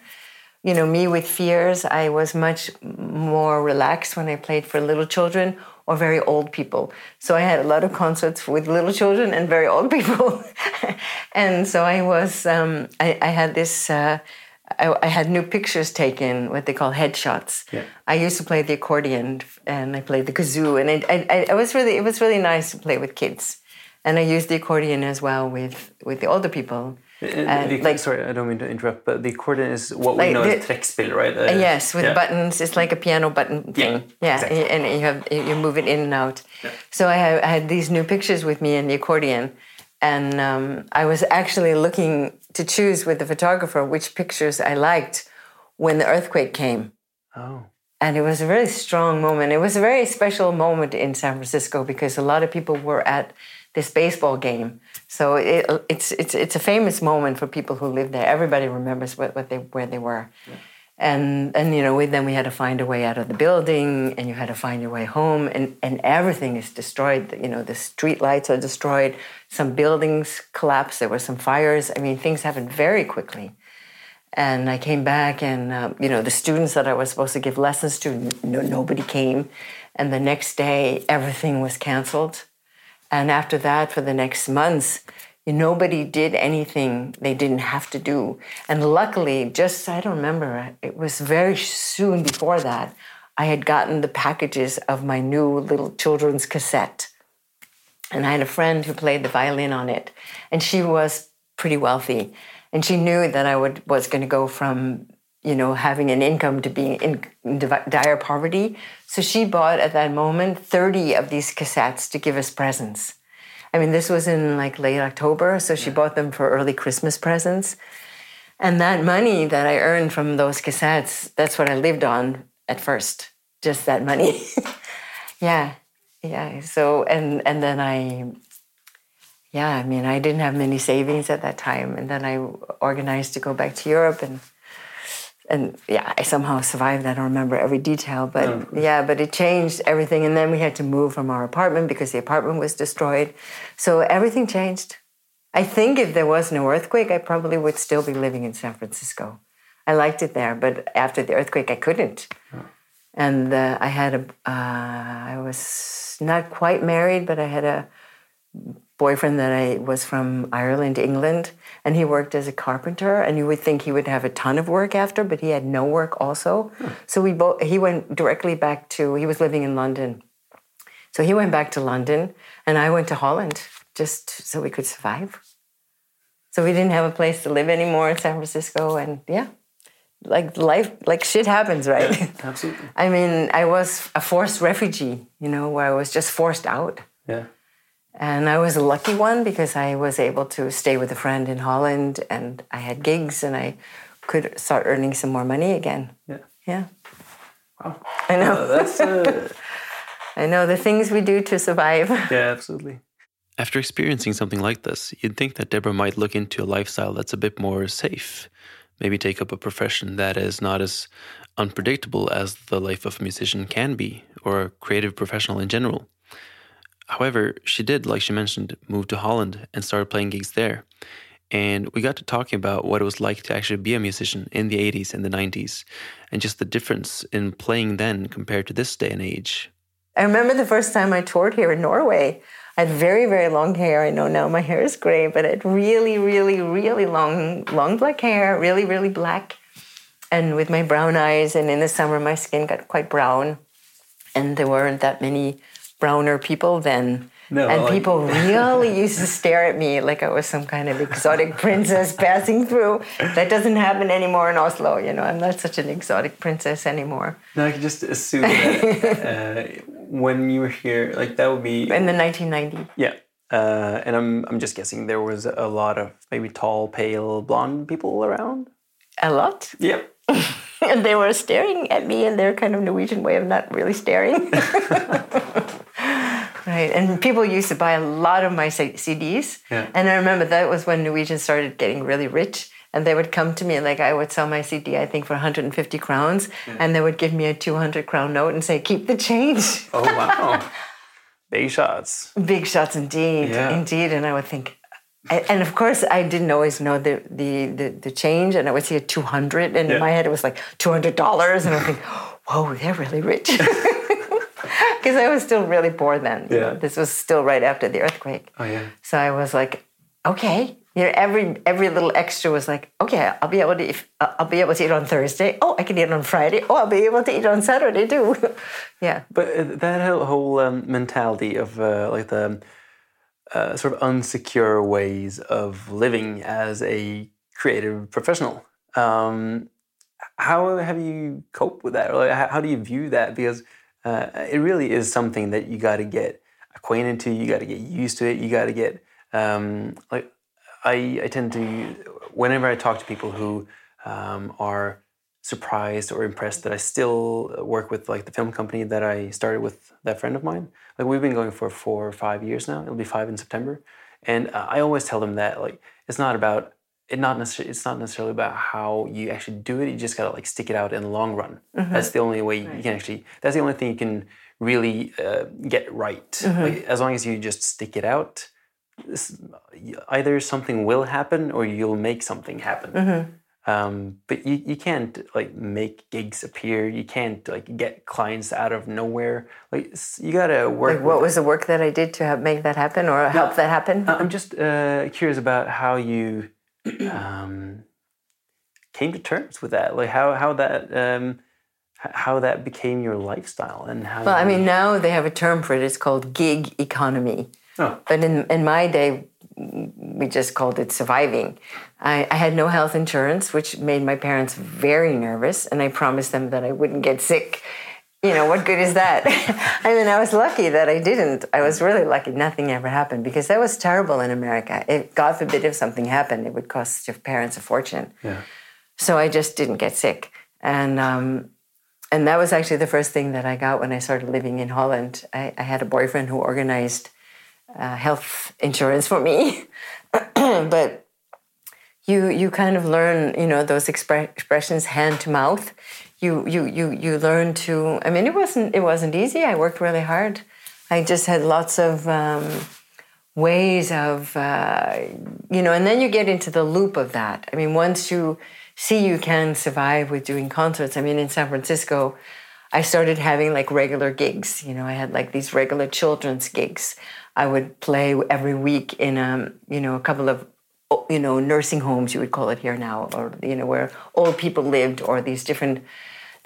You know, me with fears, I was much more relaxed when I played for little children or very old people. So I had a lot of concerts with little children and very old people. and so I was, um, I, I, had this, uh, I, I, had new pictures taken, what they call headshots. Yeah. I used to play the accordion and I played the kazoo, and it, I, I, was really, it was really nice to play with kids. And I used the accordion as well with, with the older people. Uh, the, like, sorry, I don't mean to interrupt, but the accordion is what we know the, as trekkspill, right? Uh, yes, with yeah. buttons. It's like a piano button thing. Yeah, yeah exactly. and you have you move it in and out. Yeah. So I, I, had these new pictures with me in the accordion, and um, I was actually looking to choose with the photographer which pictures I liked when the earthquake came. Oh. And it was a very strong moment. It was a very special moment in San Francisco because a lot of people were at this baseball game. So it, it's it's it's a famous moment for people who live there. Everybody remembers what, what they where they were. Yeah. And and you know, we, then we had to find a way out of the building, and you had to find your way home, and and everything is destroyed. You know, the street lights are destroyed. Some buildings collapsed. There were some fires. I mean, things happened very quickly. And I came back, and uh, you know, the students that I was supposed to give lessons to, no, nobody came. And the next day, everything was canceled and after that, for the next months, nobody did anything they didn't have to do. And luckily, just I don't remember, it was very soon before that, I had gotten the packages of my new little children's cassette. And I had a friend who played the violin on it, and she was pretty wealthy. And she knew that I would, was going to go from you know, having an income to being in, dire poverty. So she bought at that moment 30 of these cassettes to give us presents. I mean, this was in like late October, so she bought them for early Christmas presents. And that money that I earned from those cassettes, that's what I lived on at first, just that money. yeah. Yeah. So and and then I yeah, I mean, I didn't have many savings at that time and then I organized to go back to Europe and and yeah, I somehow survived. I don't remember every detail, but oh, yeah, but it changed everything. And then we had to move from our apartment because the apartment was destroyed. So everything changed. I think if there was no earthquake, I probably would still be living in San Francisco. I liked it there, but after the earthquake, I couldn't. And uh, I had a, uh, I was not quite married, but I had a boyfriend that I was from Ireland, England, and he worked as a carpenter. And you would think he would have a ton of work after, but he had no work also. Hmm. So we both he went directly back to he was living in London, so he went back to London, and I went to Holland just so we could survive. So we didn't have a place to live anymore in San Francisco, and yeah. Like life, like shit happens, right? Yeah, absolutely. I mean, I was a forced refugee, you know, where I was just forced out. Yeah. And I was a lucky one because I was able to stay with a friend in Holland and I had gigs and I could start earning some more money again. Yeah. Yeah. Wow. I know. Uh, that's. Uh... I know the things we do to survive. Yeah, absolutely. After experiencing something like this, you'd think that Deborah might look into a lifestyle that's a bit more safe. Maybe take up a profession that is not as unpredictable as the life of a musician can be, or a creative professional in general. However, she did, like she mentioned, move to Holland and started playing gigs there. And we got to talking about what it was like to actually be a musician in the 80s and the 90s, and just the difference in playing then compared to this day and age. I remember the first time I toured here in Norway. I had very, very long hair. I know now my hair is gray, but I had really, really, really long, long black hair, really, really black. And with my brown eyes, and in the summer, my skin got quite brown. And there weren't that many browner people then. No, and people really used to stare at me like I was some kind of exotic princess passing through. That doesn't happen anymore in Oslo. You know, I'm not such an exotic princess anymore. No, I can just assume that uh, when you were here, like that would be in the 1990s. Yeah, uh, and I'm I'm just guessing there was a lot of maybe tall, pale, blonde people around. A lot. Yep. and they were staring at me in their kind of Norwegian way of not really staring. Right, and people used to buy a lot of my CDs. Yeah. And I remember that was when Norwegians started getting really rich. And they would come to me, and like I would sell my CD, I think, for 150 crowns. Yeah. And they would give me a 200 crown note and say, keep the change. Oh, wow. Big shots. Big shots indeed. Yeah. Indeed. And I would think, and of course, I didn't always know the, the, the, the change. And I would see a 200. And yeah. in my head, it was like $200. And I would think, whoa, they're really rich. because I was still really poor then. you know. Yeah. This was still right after the earthquake. Oh yeah. So I was like, okay. You know, every every little extra was like, okay, I'll be able to eat, I'll be able to eat on Thursday. Oh, I can eat on Friday. Oh, I'll be able to eat on Saturday too. yeah. But uh, that whole- um, mentality of uh, like the uh, sort of unsecure ways of living as a creative professional. Um, how have you coped with that? Or like, how, how do you view that? Because uh, it really is something that you got to get acquainted to. You got to get used to it. You got to get um, like I, I tend to whenever I talk to people who um, are surprised or impressed that I still work with like the film company that I started with that friend of mine. Like we've been going for four or five years now. It'll be five in September, and uh, I always tell them that like it's not about it not necessarily it's not necessarily about how you actually do it. You just gotta like stick it out in the long run. That's the only way you can actually. That's the only thing you can really uh, get right. Like, as long as you just stick it out, either something will happen or you'll make something happen. Um, but you, you can't like make gigs appear. You can't like get clients out of nowhere. Like you gotta work. Like, what was the work that I did to help make that happen or help that happen? I'm just uh, curious about how you um, came to terms with that. Like how how that um, how that became your lifestyle and how. Well, I mean, now they have a term for it. It's called gig economy. Oh. But in, in my day, we just called it surviving. I, I had no health insurance, which made my parents very nervous, and I promised them that I wouldn't get sick. You know, what good is that? I mean, I was lucky that I didn't. I was really lucky nothing ever happened because that was terrible in America. If, God forbid if something happened, it would cost your parents a fortune. Yeah. So I just didn't get sick. And um, and that was actually the first thing that I got when I started living in Holland. I, I had a boyfriend who organized uh, health insurance for me, but you you kind of learn, you know, those expre- expressions hand to mouth. You you you you learn to. I mean, it wasn't it wasn't easy. I worked really hard. I just had lots of. Um, ways of uh, you know and then you get into the loop of that i mean once you see you can survive with doing concerts i mean in san francisco i started having like regular gigs you know i had like these regular children's gigs i would play every week in um you know a couple of you know nursing homes you would call it here now or you know where old people lived or these different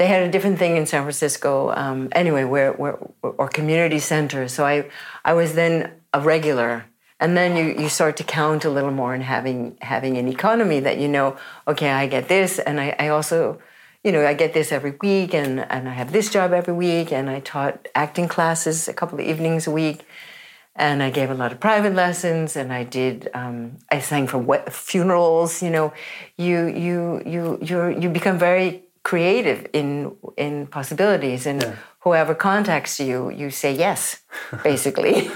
they had a different thing in San Francisco. Um, anyway, where, where or community centers. So I I was then a regular, and then you you start to count a little more and having having an economy that you know. Okay, I get this, and I, I also. You know, I get this every week, and, and I have this job every week, and I taught acting classes a couple of evenings a week, and I gave a lot of private lessons, and I did. Um, I sang for funerals. You know, you you you you you become very creative in in possibilities, and whoever contacts you, you say yes, basically.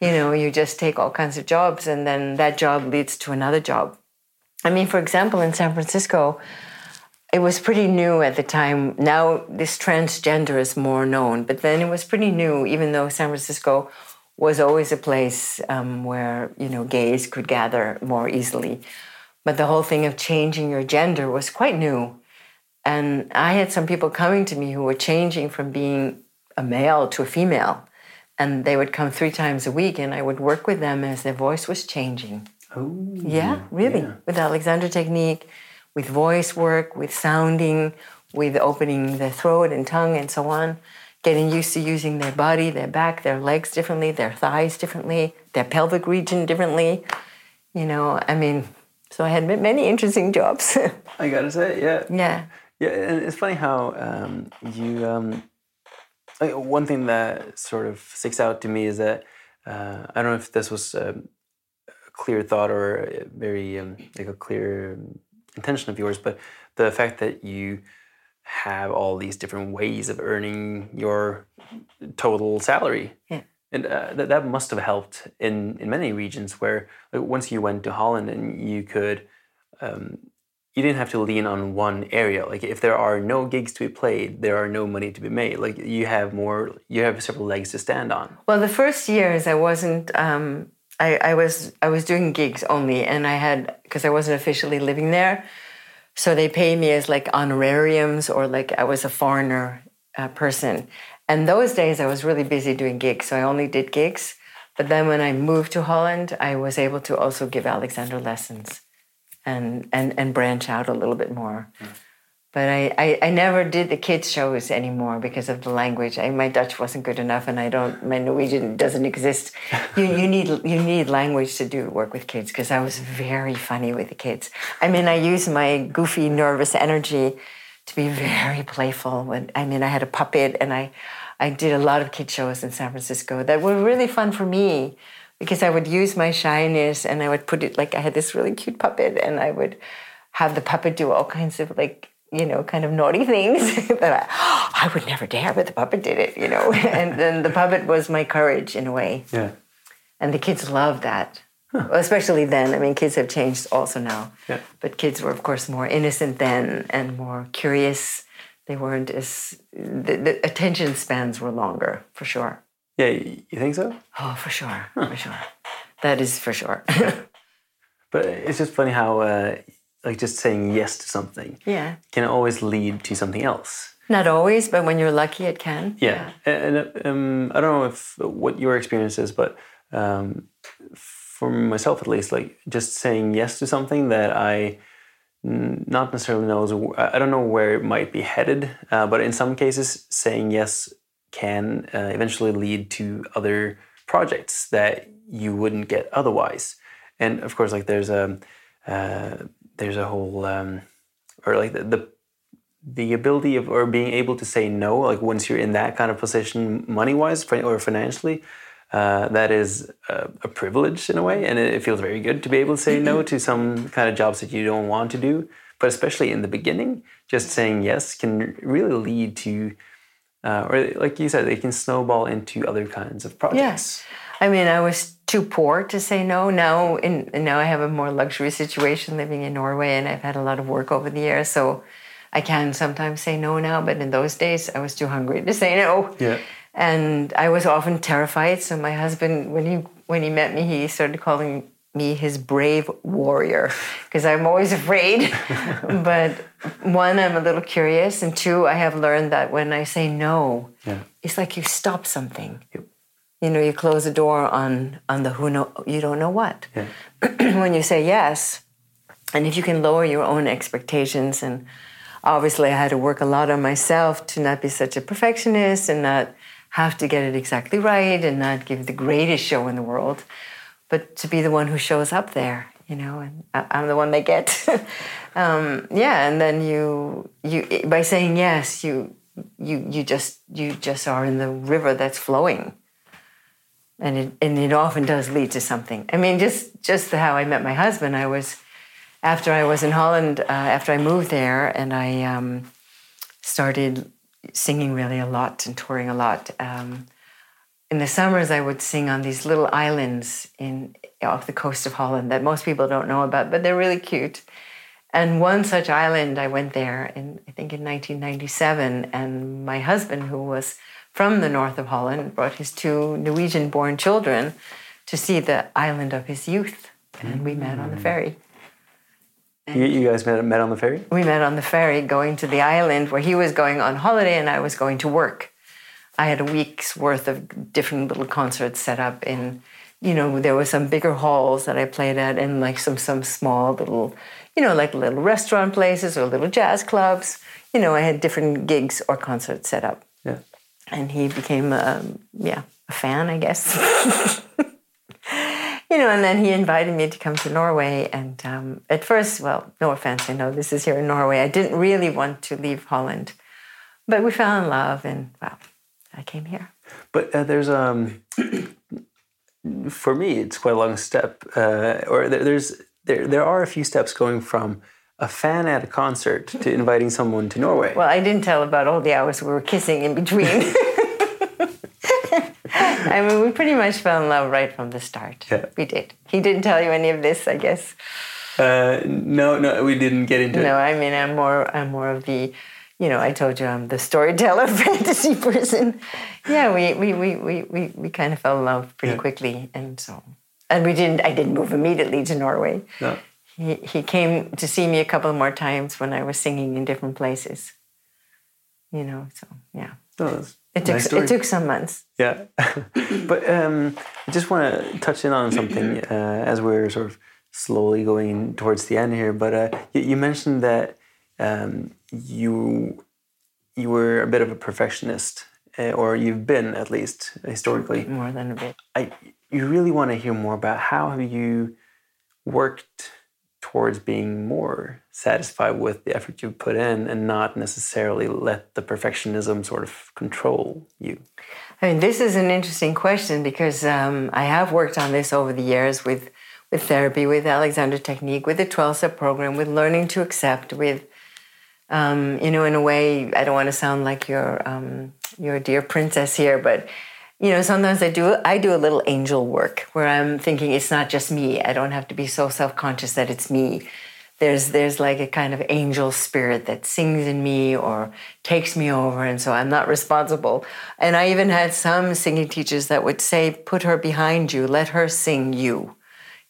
you know, you just take all kinds of jobs, and then that job leads to another job. I mean, for example, in San Francisco, it was pretty new at the time. Now this transgender is more known, but then it was pretty new, even though San Francisco was always a place um, where you know gays could gather more easily. But the whole thing of changing your gender was quite new, and I had some people coming to me who were changing from being a male to a female, and they would come three times a week, and I would work with them as their voice was changing. Oh. Yeah, really. With Alexander technique, with voice work, with sounding, with opening their throat and tongue and so on. Getting used to using their body, their back, their legs differently, their thighs differently, their pelvic region differently. You know, I mean, so I had many interesting jobs. I gotta say, yeah. yeah. Yeah, and it's funny how um, you. Um, one thing that sort of sticks out to me is that uh, I don't know if this was um, a clear thought or a very um, like a clear intention of yours, but the fact that you have all these different ways of earning your total salary. Yeah. And uh, that, that must have helped in, in many regions where like, once you went to Holland and you could um, you didn't have to lean on one area. Like if there are no gigs to be played, there are no money to be made. Like you have more, you have several legs to stand on. Well, the first years I wasn't. Um, I, I was I was doing gigs only, and I had because I wasn't officially living there, so they paid me as like honorariums or like I was a foreigner uh, person, And those days I was really busy doing gigs, so I only did gigs. But then when I moved to Holland, I was able to also give Alexander lessons and and, and branch out a little bit more. But I, I, I never did the kids shows anymore because of the language. I, my Dutch wasn't good enough, and I don't. My Norwegian doesn't exist. You, you need you need language to do work with kids because I was very funny with the kids. I mean, I use my goofy, nervous energy to be very playful. When I mean, I had a puppet, and I I did a lot of kid shows in San Francisco that were really fun for me because I would use my shyness and I would put it like I had this really cute puppet, and I would have the puppet do all kinds of like you know, kind of naughty things that I, I, would never dare, but the puppet did it, you know. and then the puppet was my courage in a way. Yeah. And the kids loved that. Huh. Well, especially then. I mean, kids have changed also now. Yeah. But kids were, of course, more innocent then and more curious. They weren't as, the, the attention spans were longer, for sure. Yeah, you think so? Oh, for sure, huh. for sure. That is for sure. but it's just funny how uh, like just saying yes to something yeah can always lead to something else not always but when you're lucky it can yeah, yeah. and um, i don't know if what your experience is but um, for myself at least like just saying yes to something that i not necessarily knows i don't know where it might be headed uh, but in some cases saying yes can uh, eventually lead to other projects that you wouldn't get otherwise. And of course like there's a uh, there's a whole um, or like the, the the ability of or being able to say no like once you're in that kind of position money wise or financially uh, that is a, a, privilege in a way. And it, feels very good to be able to say no to some kind of jobs that you don't want to do. But especially in the beginning just saying yes can really lead to uh, or like you said they can snowball into other kinds of projects yes I mean, I was too poor to say no. Now, in, now I have a more luxury situation living in Norway, and I've had a lot of work over the years, so I can sometimes say no now. But in those days, I was too hungry to say no. Yeah. And I was often terrified. So my husband, when he when he met me, he started calling me his brave warrior because I'm always afraid. but one, I'm a little curious, and two, I have learned that when I say no, yeah. it's like you stop something. Yep you know you close the door on on the who know you don't know what yeah. when you say yes and if you can lower your own expectations and obviously i had to work a lot on myself to not be such a perfectionist and not have to get it exactly right and not give the greatest show in the world but to be the one who shows up there you know and i'm the one they get um, yeah and then you you by saying yes you you you just you just are in the river that's flowing and it, and it often does lead to something. I mean, just just how I met my husband. I was after I was in Holland, uh, after I moved there, and I um, started singing really a lot and touring a lot. Um, in the summers, I would sing on these little islands in off the coast of Holland that most people don't know about, but they're really cute. And one such island, I went there in I think in 1997, and my husband, who was from the north of Holland, brought his two Norwegian born children to see the island of his youth. And we met on the mm. ferry. You, you, guys met, met on the ferry? We met on the ferry going to the island where he was going on holiday and I was going to work. I had a week's worth of different little concerts set up in, you know, there were some bigger halls that I played at and like some some small little, you know, like little restaurant places or little jazz clubs. You know, I had different gigs or concerts set up and he became a, yeah a fan, I guess. you know, and then he invited me to come to Norway. And um, at first, well, no offense, I know this is here in Norway. I didn't really want to leave Holland, but we fell in love, and well, I came here. But uh, there's um, for me, it's quite a long step, uh, or there's there there are a few steps going from a fan at a concert to inviting someone to Norway. Well, I didn't tell about all the hours we were kissing in between. I mean, we pretty much fell in love right from the start. Yeah. We did. He didn't tell you any of this, I guess. Uh, no, no, we didn't get into no, it. No, I mean, I'm more, I'm more of the, you know, I told you I'm the storyteller, fantasy person. Yeah, we, we, we, we, we, we kind of fell in love pretty yeah. quickly, and so, and we didn't. I didn't move immediately to Norway. No he, he came to see me a couple more times when I was singing in different places. you know. So yeah, Oh, it took nice it took some months. Yeah, but um, I just want to touch in on something uh, as we're sort of slowly going towards the end here. But uh, you, you mentioned that um, you you were a bit of a perfectionist, uh, or you've been at least historically. More than a bit. I you really want to hear more about how have you worked towards being more satisfied with the effort you've put in and not necessarily let the perfectionism sort of control you. I mean, this is an interesting question because um, I have worked on this over the years with with therapy, with Alexander Technique, with the 12 step program, with learning to accept, with um, you know, in a way, I don't want to sound like your um, your dear princess here, but you know, sometimes I do I do a little angel work where I'm thinking it's not just me. I don't have to be so self conscious that it's me. There's there's like a kind of angel spirit that sings in me or takes me over, and so I'm not responsible. And I even had some singing teachers that would say, "Put her behind you, let her sing you."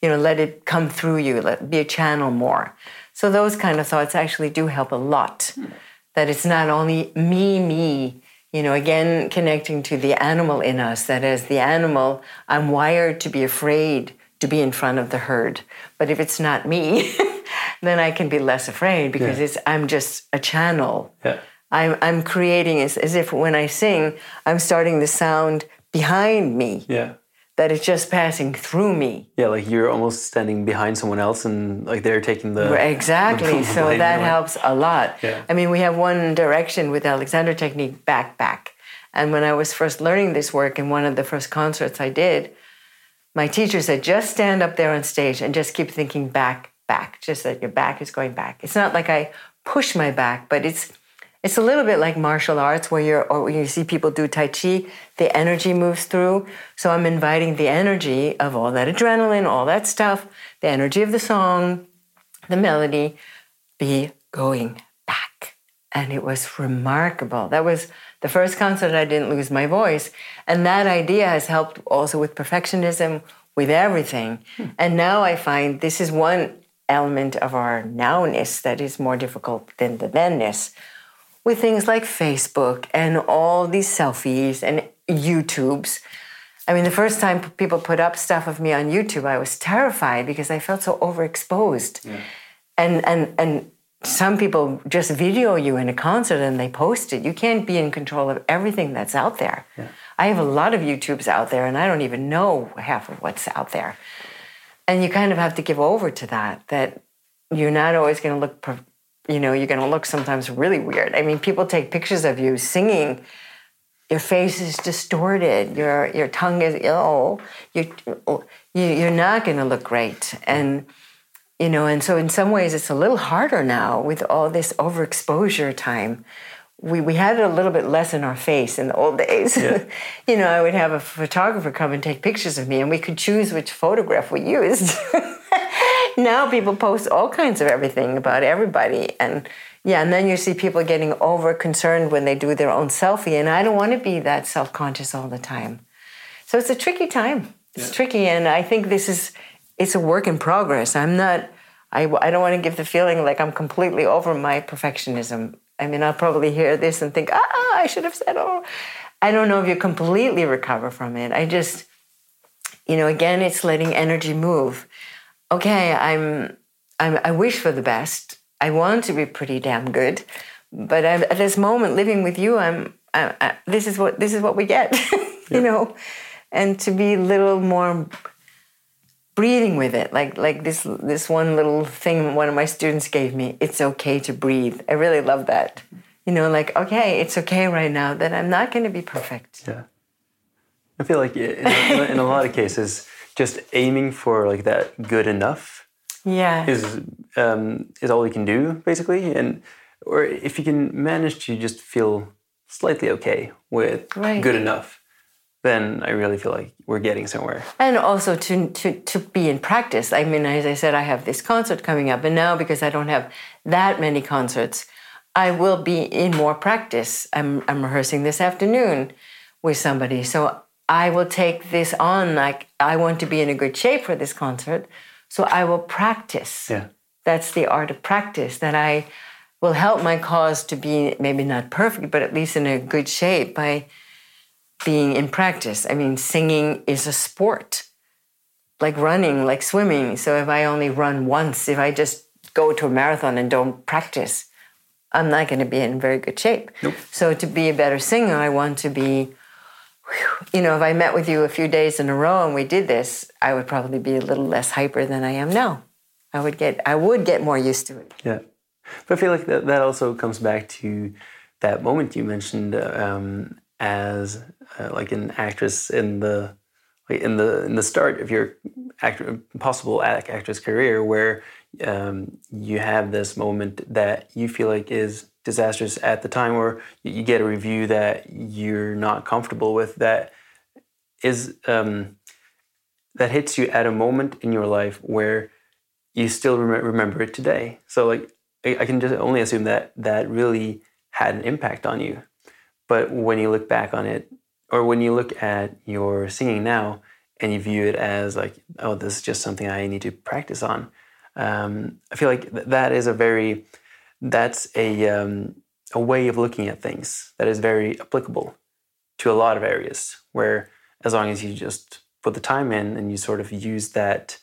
You know, let it come through you. Let be a channel more. So those kind of thoughts actually do help a lot. Hmm. That it's not only me, me, you know, again, connecting to the animal in us, that as the animal, I'm wired to be afraid to be in front of the herd. But if it's not me, then I can be less afraid because Yeah. it's I'm just a channel. Yeah. I'm, I'm creating as, as if when I sing, I'm starting the sound behind me, Yeah. That it's just passing through me. Yeah, like you're almost standing behind someone else and like they're taking the Exactly. the So that helps a lot. Yeah. I mean, we have one direction with Alexander Technique, back, back. And when I was first learning this work in one of the first concerts I did, my teacher said, just stand up there on stage and just keep thinking back, back, just that your back is going back. It's not like I push my back, but it's it's a little bit like martial arts where you're or you see people do Tai Chi, the energy moves through. So I'm inviting the energy of all that adrenaline, all that stuff, the energy of the song, the melody, be going back. And it was remarkable. That was the first concert I didn't lose my voice. And that idea has helped also with perfectionism, with everything. Hmm. And now I find this is one element of our nowness that is more difficult than the thenness with things like Facebook and all these selfies and YouTubes. I mean, the first time people put up stuff of me on YouTube, I was terrified because I felt so overexposed. And and and some people just video you in a concert and they post it. You can't be in control of everything that's out there. I have a lot of YouTubes out there, and I don't even know half of what's out there. And you kind of have to give over to that. That you're not always going to look per- you know, you're going to look sometimes really weird. I mean, people take pictures of you singing. Your face is distorted. Your your tongue is ill. You, you you're not going to look great. And you know, and so in some ways, it's a little harder now with all this overexposure time. We we had it a little bit less in our face in the old days. you know, I would have a photographer come and take pictures of me, and we could choose which photograph we used. now people post all kinds of everything about everybody and yeah and then you see people getting over concerned when they do their own selfie and i don't want to be that self-conscious all the time. So it's a tricky time. It's tricky and i think this is it's a work in progress. I'm not i, I don't want to give the feeling like i'm completely over my perfectionism. I mean i'll probably hear this and think ah i should have said oh i don't know if you completely recover from it. I just you know again it's letting energy move okay, I'm, I'm, I wish for the best. I want to be pretty damn good, but I'm, at this moment, living with you, I'm, I, I, this is what this is what we get, you know, and to be a little more breathing with it, like like this this one little thing one of my students gave me. It's okay to breathe. I really love that. You know, like okay, it's okay right now that I'm not going to be perfect. Yeah. I feel like in a, in a lot of cases, just aiming for like that good enough Yeah. is um, is all you can do basically, and or if you can manage to just feel slightly okay with Right. good enough, then I really feel like we're getting somewhere. and also to, to to be in practice i mean as i said i have this concert coming up and now because i don't have that many concerts i will be in more practice i'm, I'm rehearsing this afternoon with somebody so i will take this on like i want to be in a good shape for this concert so i will practice Yeah. that's the art of practice that i will help my cause to be maybe not perfect, but at least in a good shape by being in practice. I mean, singing is a sport, like running, like swimming. So if I only run once, if I just go to a marathon and don't practice, I'm not going to be in very good shape. Nope. So to be a better singer, I want to be. You know, if I met with you a few days in a row and we did this, I would probably be a little less hyper than I am now. I would get, I would get more used to it. Yeah. But I feel like that, that also comes back to that moment you mentioned um, as uh, like an actress in the like in the in the start of your actor, possible act, actress career where um, you have this moment that you feel like is disastrous at the time or you get a review that you're not comfortable with that is um, that hits you at a moment in your life where you still rem- remember it today. So like I, I can just only assume that that really had an impact on you. But when you look back on it or when you look at your singing now and you view it as like oh this is just something i need to practice on um, i feel like th- that is a very that's a, um, a way of looking at things that is very applicable to a lot of areas where as long as you just put the time in and you sort of use that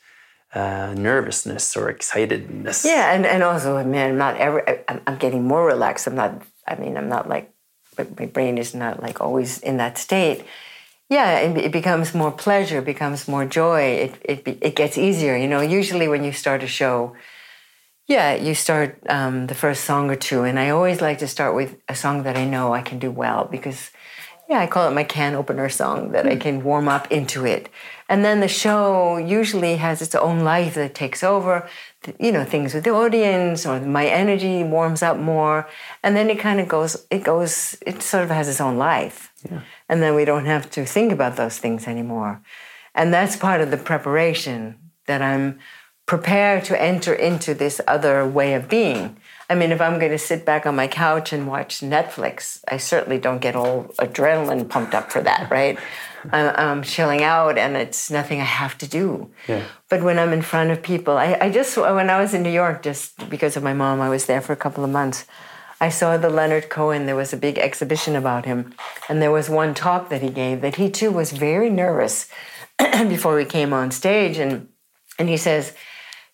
uh, nervousness or excitedness Yeah, and, and also, man, I'm not ever. I'm, I'm getting more relaxed. I'm not. I mean, I'm not like my brain is not like always in that state. Yeah, it, it becomes more pleasure, becomes more joy. It it it gets easier. You know, usually when you start a show, yeah, you start um, the first song or two, and I always like to start with a song that I know I can do well because, yeah, I call it my can opener song that I can warm up into it, and then the show usually has its own life that takes over. You know, things with the audience or my energy warms up more, and then it kind of goes. It goes. It sort of has its own life, and then we don't have to think about those things anymore, and that's part of the preparation that I'm prepared to enter into this other way of being. I mean, if I'm going to sit back on my couch and watch Netflix, I certainly don't get all adrenaline pumped up for that, right? I'm, I'm chilling out and it's nothing I have to do. Yeah. But when I'm in front of people, I, I just, when I was in New York, just because of my mom, I was there for a couple of months. I saw the Leonard Cohen, there was a big exhibition about him. And there was one talk that he gave that he too was very nervous before we came on stage. And, and he says,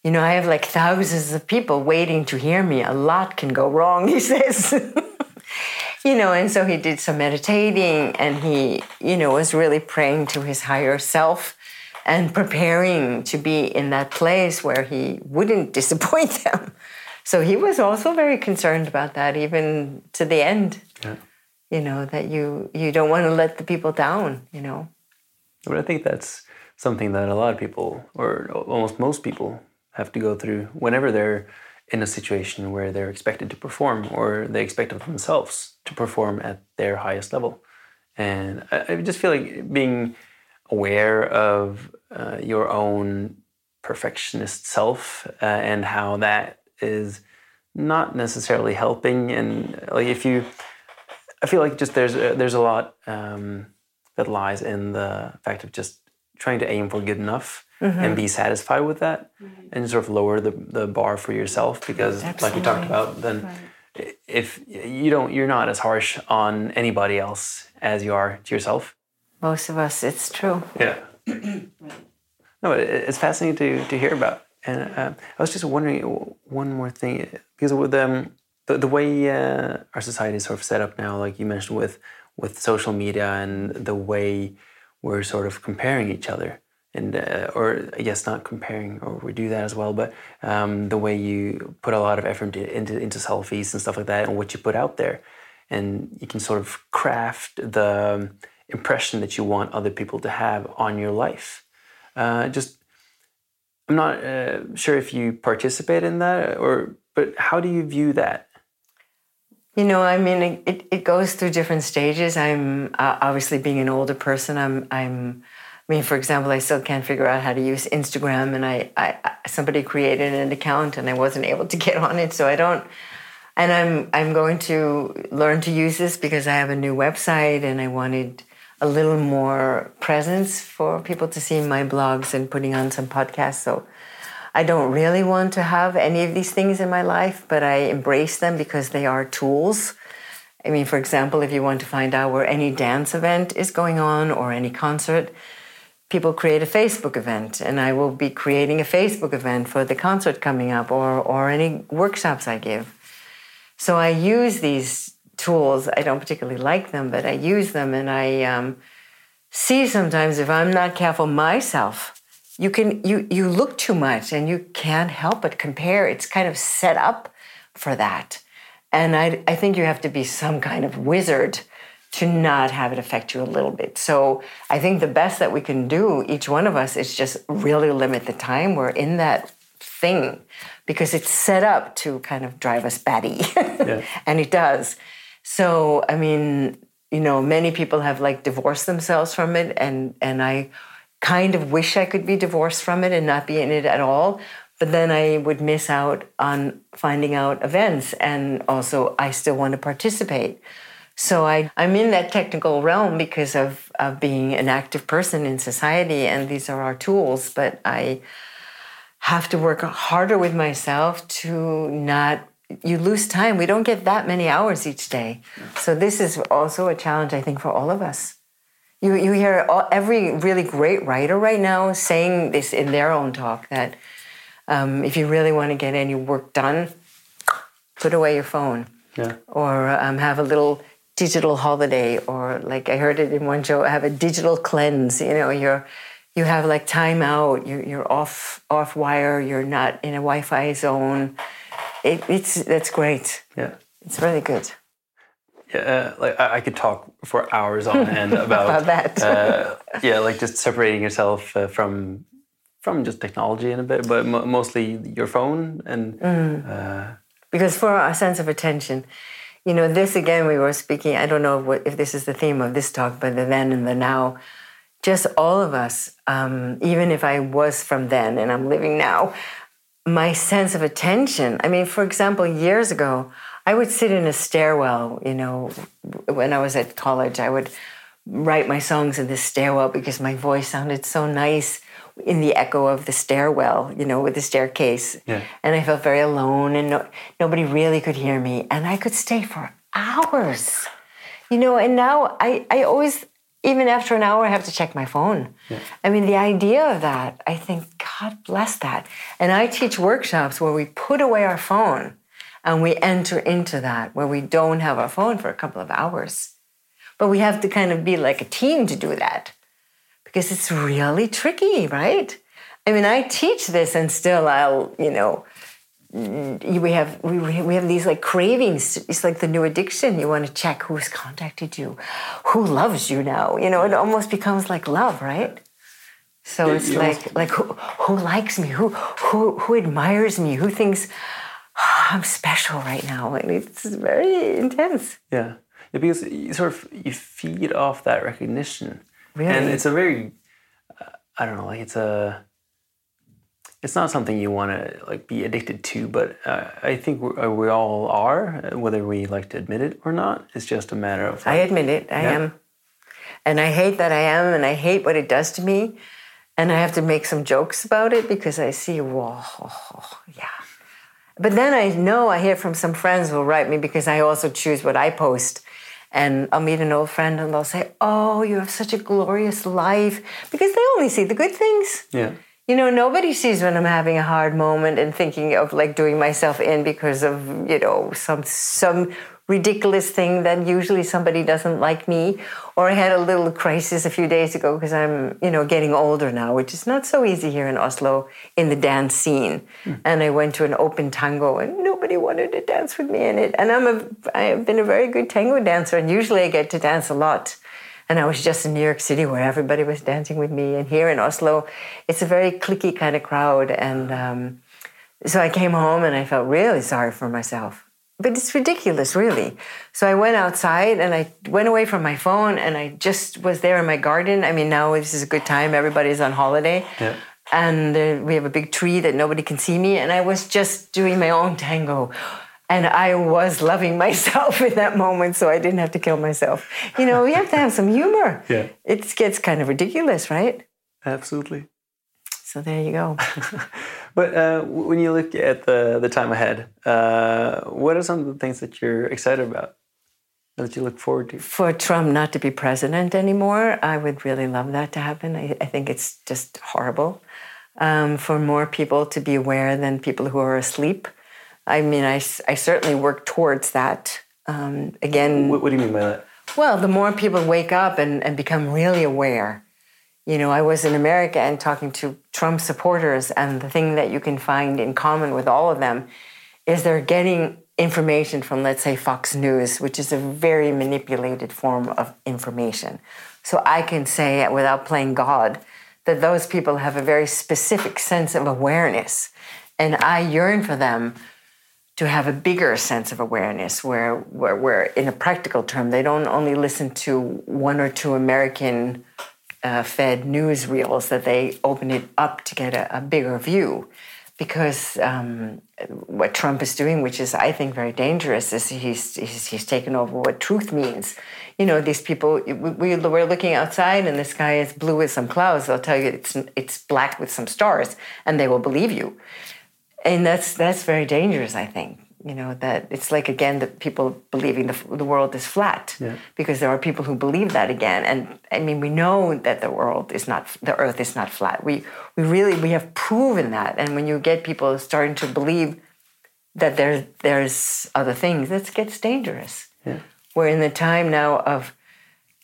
you know, I have like thousands of people waiting to hear me. A lot can go wrong, he says. you know, and so he did some meditating and he, you know, was really praying to his higher self and preparing to be in that place where he wouldn't disappoint them. So he was also very concerned about that, even to the end. Yeah. You know, that you you don't want to let the people down, you know. But I think that's something that a lot of people, or almost most people, have to go through whenever they're in a situation where they're expected to perform or they expect of themselves to perform at their highest level. And I, I just feel like being aware of uh, your own perfectionist self uh, and how that is not necessarily helping. And like if you, I feel like just there's a, there's a lot um, that lies in the fact of just trying to aim for good enough and be satisfied with that and sort of lower the, the bar for yourself because like we talked about then i- if you don't you're not as harsh on anybody else as you are to yourself. Most of us, it's true. yeah. No it's fascinating to, to hear about. And uh, i was just wondering one more thing because with um, the, the way uh, our society is sort of set up now like you mentioned with with social media and the way we're sort of comparing each other and uh, or I guess not comparing or we do that as well but um, the way you put a lot of effort into, into selfies and stuff like that and what you put out there and you can sort of craft the impression that you want other people to have on your life uh, just I'm not uh, sure if you participate in that or but how do you view that You know, I mean, it, it, it goes through different stages. I'm uh, obviously being an older person. I'm, I'm, I mean, for example, I still can't figure out how to use Instagram, and I, I, somebody created an account, and I wasn't able to get on it, so I don't. And I'm, I'm going to learn to use this because I have a new website, and I wanted a little more presence for people to see my blogs and putting on some podcasts. So I don't really want to have any of these things in my life, but I embrace them because they are tools. I mean, for example, if you want to find out where any dance event is going on or any concert, people create a Facebook event, and I will be creating a Facebook event for the concert coming up or, or any workshops I give. So I use these tools. I don't particularly like them, but I use them, and I um, see sometimes if I'm not careful myself, you can you you look too much and you can't help but compare. It's kind of set up for that. And I, I think you have to be some kind of wizard to not have it affect you a little bit. So I think the best that we can do, each one of us, is just really limit the time we're in that thing because it's set up to kind of drive us batty. Yeah. and it does. So, I mean, you know, many people have like divorced themselves from it and and I kind of wish I could be divorced from it and not be in it at all. But then I would miss out on finding out events and also I still want to participate. So I, I'm in that technical realm because of, of being an active person in society, and these are our tools. But I have to work harder with myself to not. You lose time. We don't get that many hours each day. So this is also a challenge, I think, for all of us. You, you hear all, every really great writer right now saying this in their own talk that um, if you really want to get any work done, put away your phone. Yeah. Or um, have a little digital holiday or like I heard it in one show, have a digital cleanse. You know, you're you have like time out, you're, you're off off wire, you're not in a Wi-Fi zone. It, it's that's great. Yeah, it's really good. Yeah, uh, like I, I could talk for hours on end about, about that. uh, yeah, like just separating yourself uh, from from just technology in a bit, but mo mostly your phone and. Mm. because for our sense of attention, you know, this again, we were speaking, I don't know what, if this is the theme of this talk, but the then and the now, just all of us, um, even if I was from then and I'm living now, my sense of attention. I mean, for example, years ago, I would sit in a stairwell, you know, when I was at college, I would write my songs in the stairwell because my voice sounded so nice in the echo of the stairwell, you know, with the staircase. Yeah. And I felt very alone and no, nobody really could hear me. And I could stay for hours, you know, and now I, I always, even after an hour, I have to check my phone. Yeah. I mean, the idea of that, I think, God bless that. And I teach workshops where we put away our phone and we enter into that, where we don't have our phone for a couple of hours. But we have to kind of be like a team to do that because it's really tricky, right? I mean, I teach this and still I'll, you know, mm, we have we, we have these like cravings. It's like the new addiction. You want to check who's contacted you. Who loves you now? You know it almost becomes like love right? So it's like like who, who likes me? Who who who admires me? Who thinks oh, i'm special right now? And it's very intense. Yeah. yeah because you sort of you feed off that recognition Really? and it's a very uh, i don't know like it's a it's not something you want to like be addicted to but uh, i think we, uh, all are whether we like to admit it or not. It's just a matter of i admit it. I Yeah. am. And i hate that i am and i hate what it does to me. And i have to make some jokes about it because i see whoa yeah. But then i know i hear from some friends who will write me because i also choose what i post and I'll meet an old friend and they'll say, Oh, you have such a glorious life. Because they only see the good things. yeah You know, nobody sees when I'm having a hard moment and thinking of like doing myself in because of, you know, some some ridiculous thing that usually somebody doesn't like me. Or I had a little crisis a few days ago because I'm, you know, getting older now, which is not so easy here in Oslo in the dance scene. And I went to an open tango and nobody wanted to dance with me in it. And I'm a I have been a very good tango dancer and usually I get to dance a lot. And I was just in New York City where everybody was dancing with me. And here in Oslo, it's a very cliquey kind of crowd. And um, so I came home and I felt really sorry for myself. But it's ridiculous, really. So I went outside and I went away from my phone and I just was there in my garden. I mean, now this is a good time. Everybody's on holiday. Yeah. And uh, we have a big tree that nobody can see me. And I was just doing my own tango. And I was loving myself in that moment, so I didn't have to kill myself. You know, we have to have some humor. Yeah. It gets kind of ridiculous, right? absolutely So there you go. But uh, when you look at the the time ahead, uh, what are some of the things that you're excited about? That you look forward to? For Trump not to be president anymore, I would really love that to happen. I, I think it's just horrible. Um, for more people to be aware than people who are asleep. I mean, I, I certainly work towards that. Um, again, What, what do you mean by that? Well, the more people wake up and, and become really aware. You know, I was in America and talking to Trump supporters, and the thing that you can find in common with all of them is they're getting information from, let's say, Fox News, which is a very manipulated form of information. So I can say, without playing God, that those people have a very specific sense of awareness. And I yearn for them to have a bigger sense of awareness where, where, where in a practical term, they don't only listen to one or two American uh, fed newsreels that they open it up to get a, a bigger view. Because um, what Trump is doing, which is, I think, very dangerous, is he's, he's, he's taken over what truth means. You know, these people, we, we- we're looking outside and the sky is blue with some clouds. They'll tell you it's, it's black with some stars, and they will believe you and that's that's very dangerous i think you know that it's like again that people believing the, the world is flat Yeah. because there are people who believe that again and i mean we know that the world is not the earth is not flat we we really we have proven that and when you get people starting to believe that there's there's other things that gets dangerous Yeah. we're in the time now of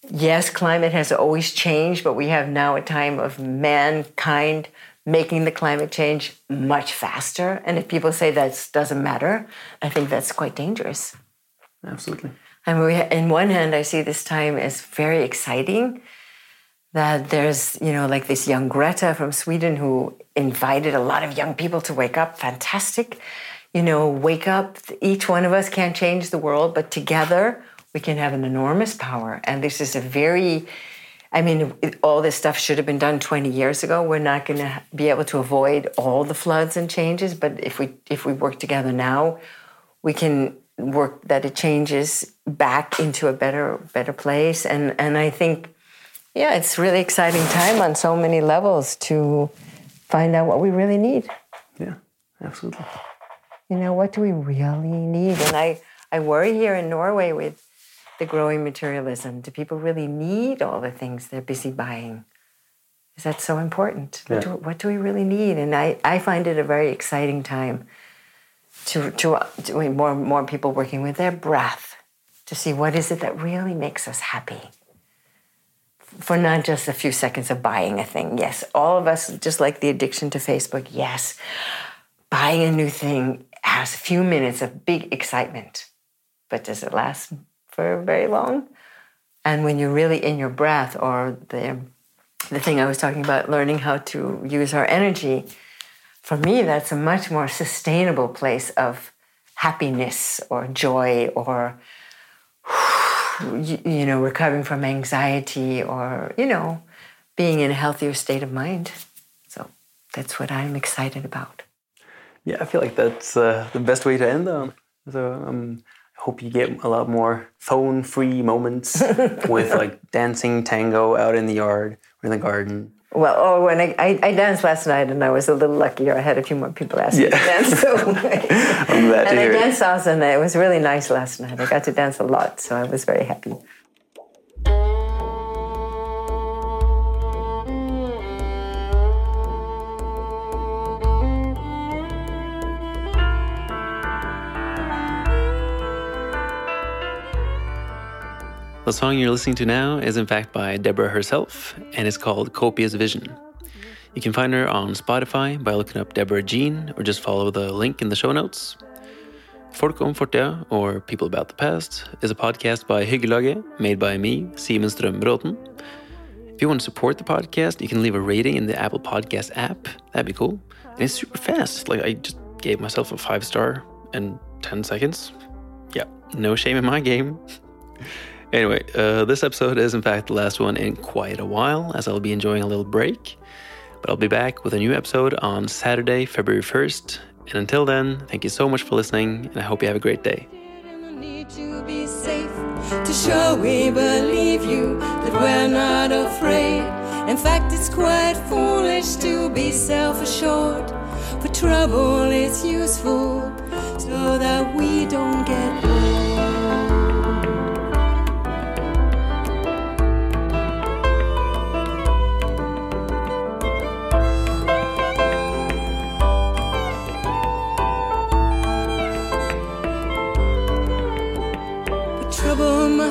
yes climate has always changed but we have now a time of mankind making the climate change much faster and if people say that doesn't matter i think that's quite dangerous Absolutely. and we, in one hand, I see this time as very exciting. That there's, you know, like this young Greta from Sweden who invited a lot of young people to wake up. Fantastic. You know, wake up. Each one of us can't change the world, but together we can have an enormous power. And this is a very, I mean, all this stuff should have been done 20 years ago. We're not going to be able to avoid all the floods and changes, but if we if we work together now, we can work that it changes back into a better better place and and I think yeah it's really exciting time on so many levels to find out what we really need Yeah. Absolutely. you know what do we really need and I I worry here in Norway with the growing materialism? Do people really need all the things they're busy buying? Is that so important? What, do, what do we really need? And I I find it a very exciting time to, to, to more more people working with their breath to see what is it that really makes us happy. For not just a few seconds of buying a thing. Yes all of us just like the addiction to facebook yes. Buying a new thing has a few minutes of big excitement. But does it last for very long and when you're really in your breath or the the thing i was talking about learning how to use our energy for me, that's a much more sustainable place of happiness or joy or, you, you know, recovering from anxiety or, you know, being in a healthier state of mind. So that's what I'm excited about. Yeah, I feel like that's uh, the best way to end on. So um, I hope you get a lot more phone-free moments with like dancing tango out in the yard or in the garden. Well, oh, when I, I, I danced last night and I was a little luckier. I had a few more people ask me to dance. So I'm glad to and I hear it. danced salsa and it was really nice last night. I got to dance a lot, so I was very happy. The song you're listening to now is in fact by Deborah herself and is called Copious Vision. You can find her on Spotify by looking up Deborah Jean or just follow the link in the show notes. Folk om or People About the Past, is a podcast by Hyggelaget, made by me, Simon Strømbråten. If you want to support the podcast, you can leave a rating in the Apple Podcast app. That'd be cool. And it's super fast. Like I just gave myself a five star in 10 seconds. Yeah, no shame in my game. Anyway, uh, this episode is in fact the last one in quite a while, as I'll be enjoying a little break. But I'll be back with a new episode on Saturday, February 1st. And until then, thank you so much for listening, and I hope you have a great day. To show we believe you that we're not afraid. In fact, it's quite foolish to be self assured. For trouble is useful so that we don't get.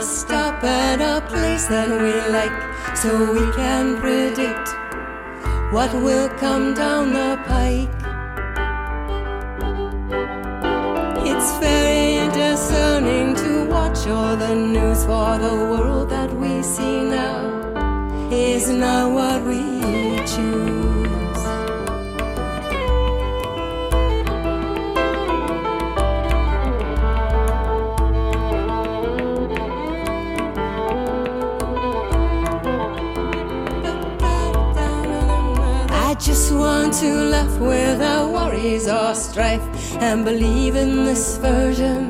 Stop at a place that we like so we can predict what will come down the pike. It's very discerning to watch all the news for the world that we see now is not what we choose. Want to laugh without worries or strife and believe in this version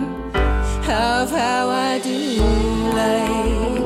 of how I do life.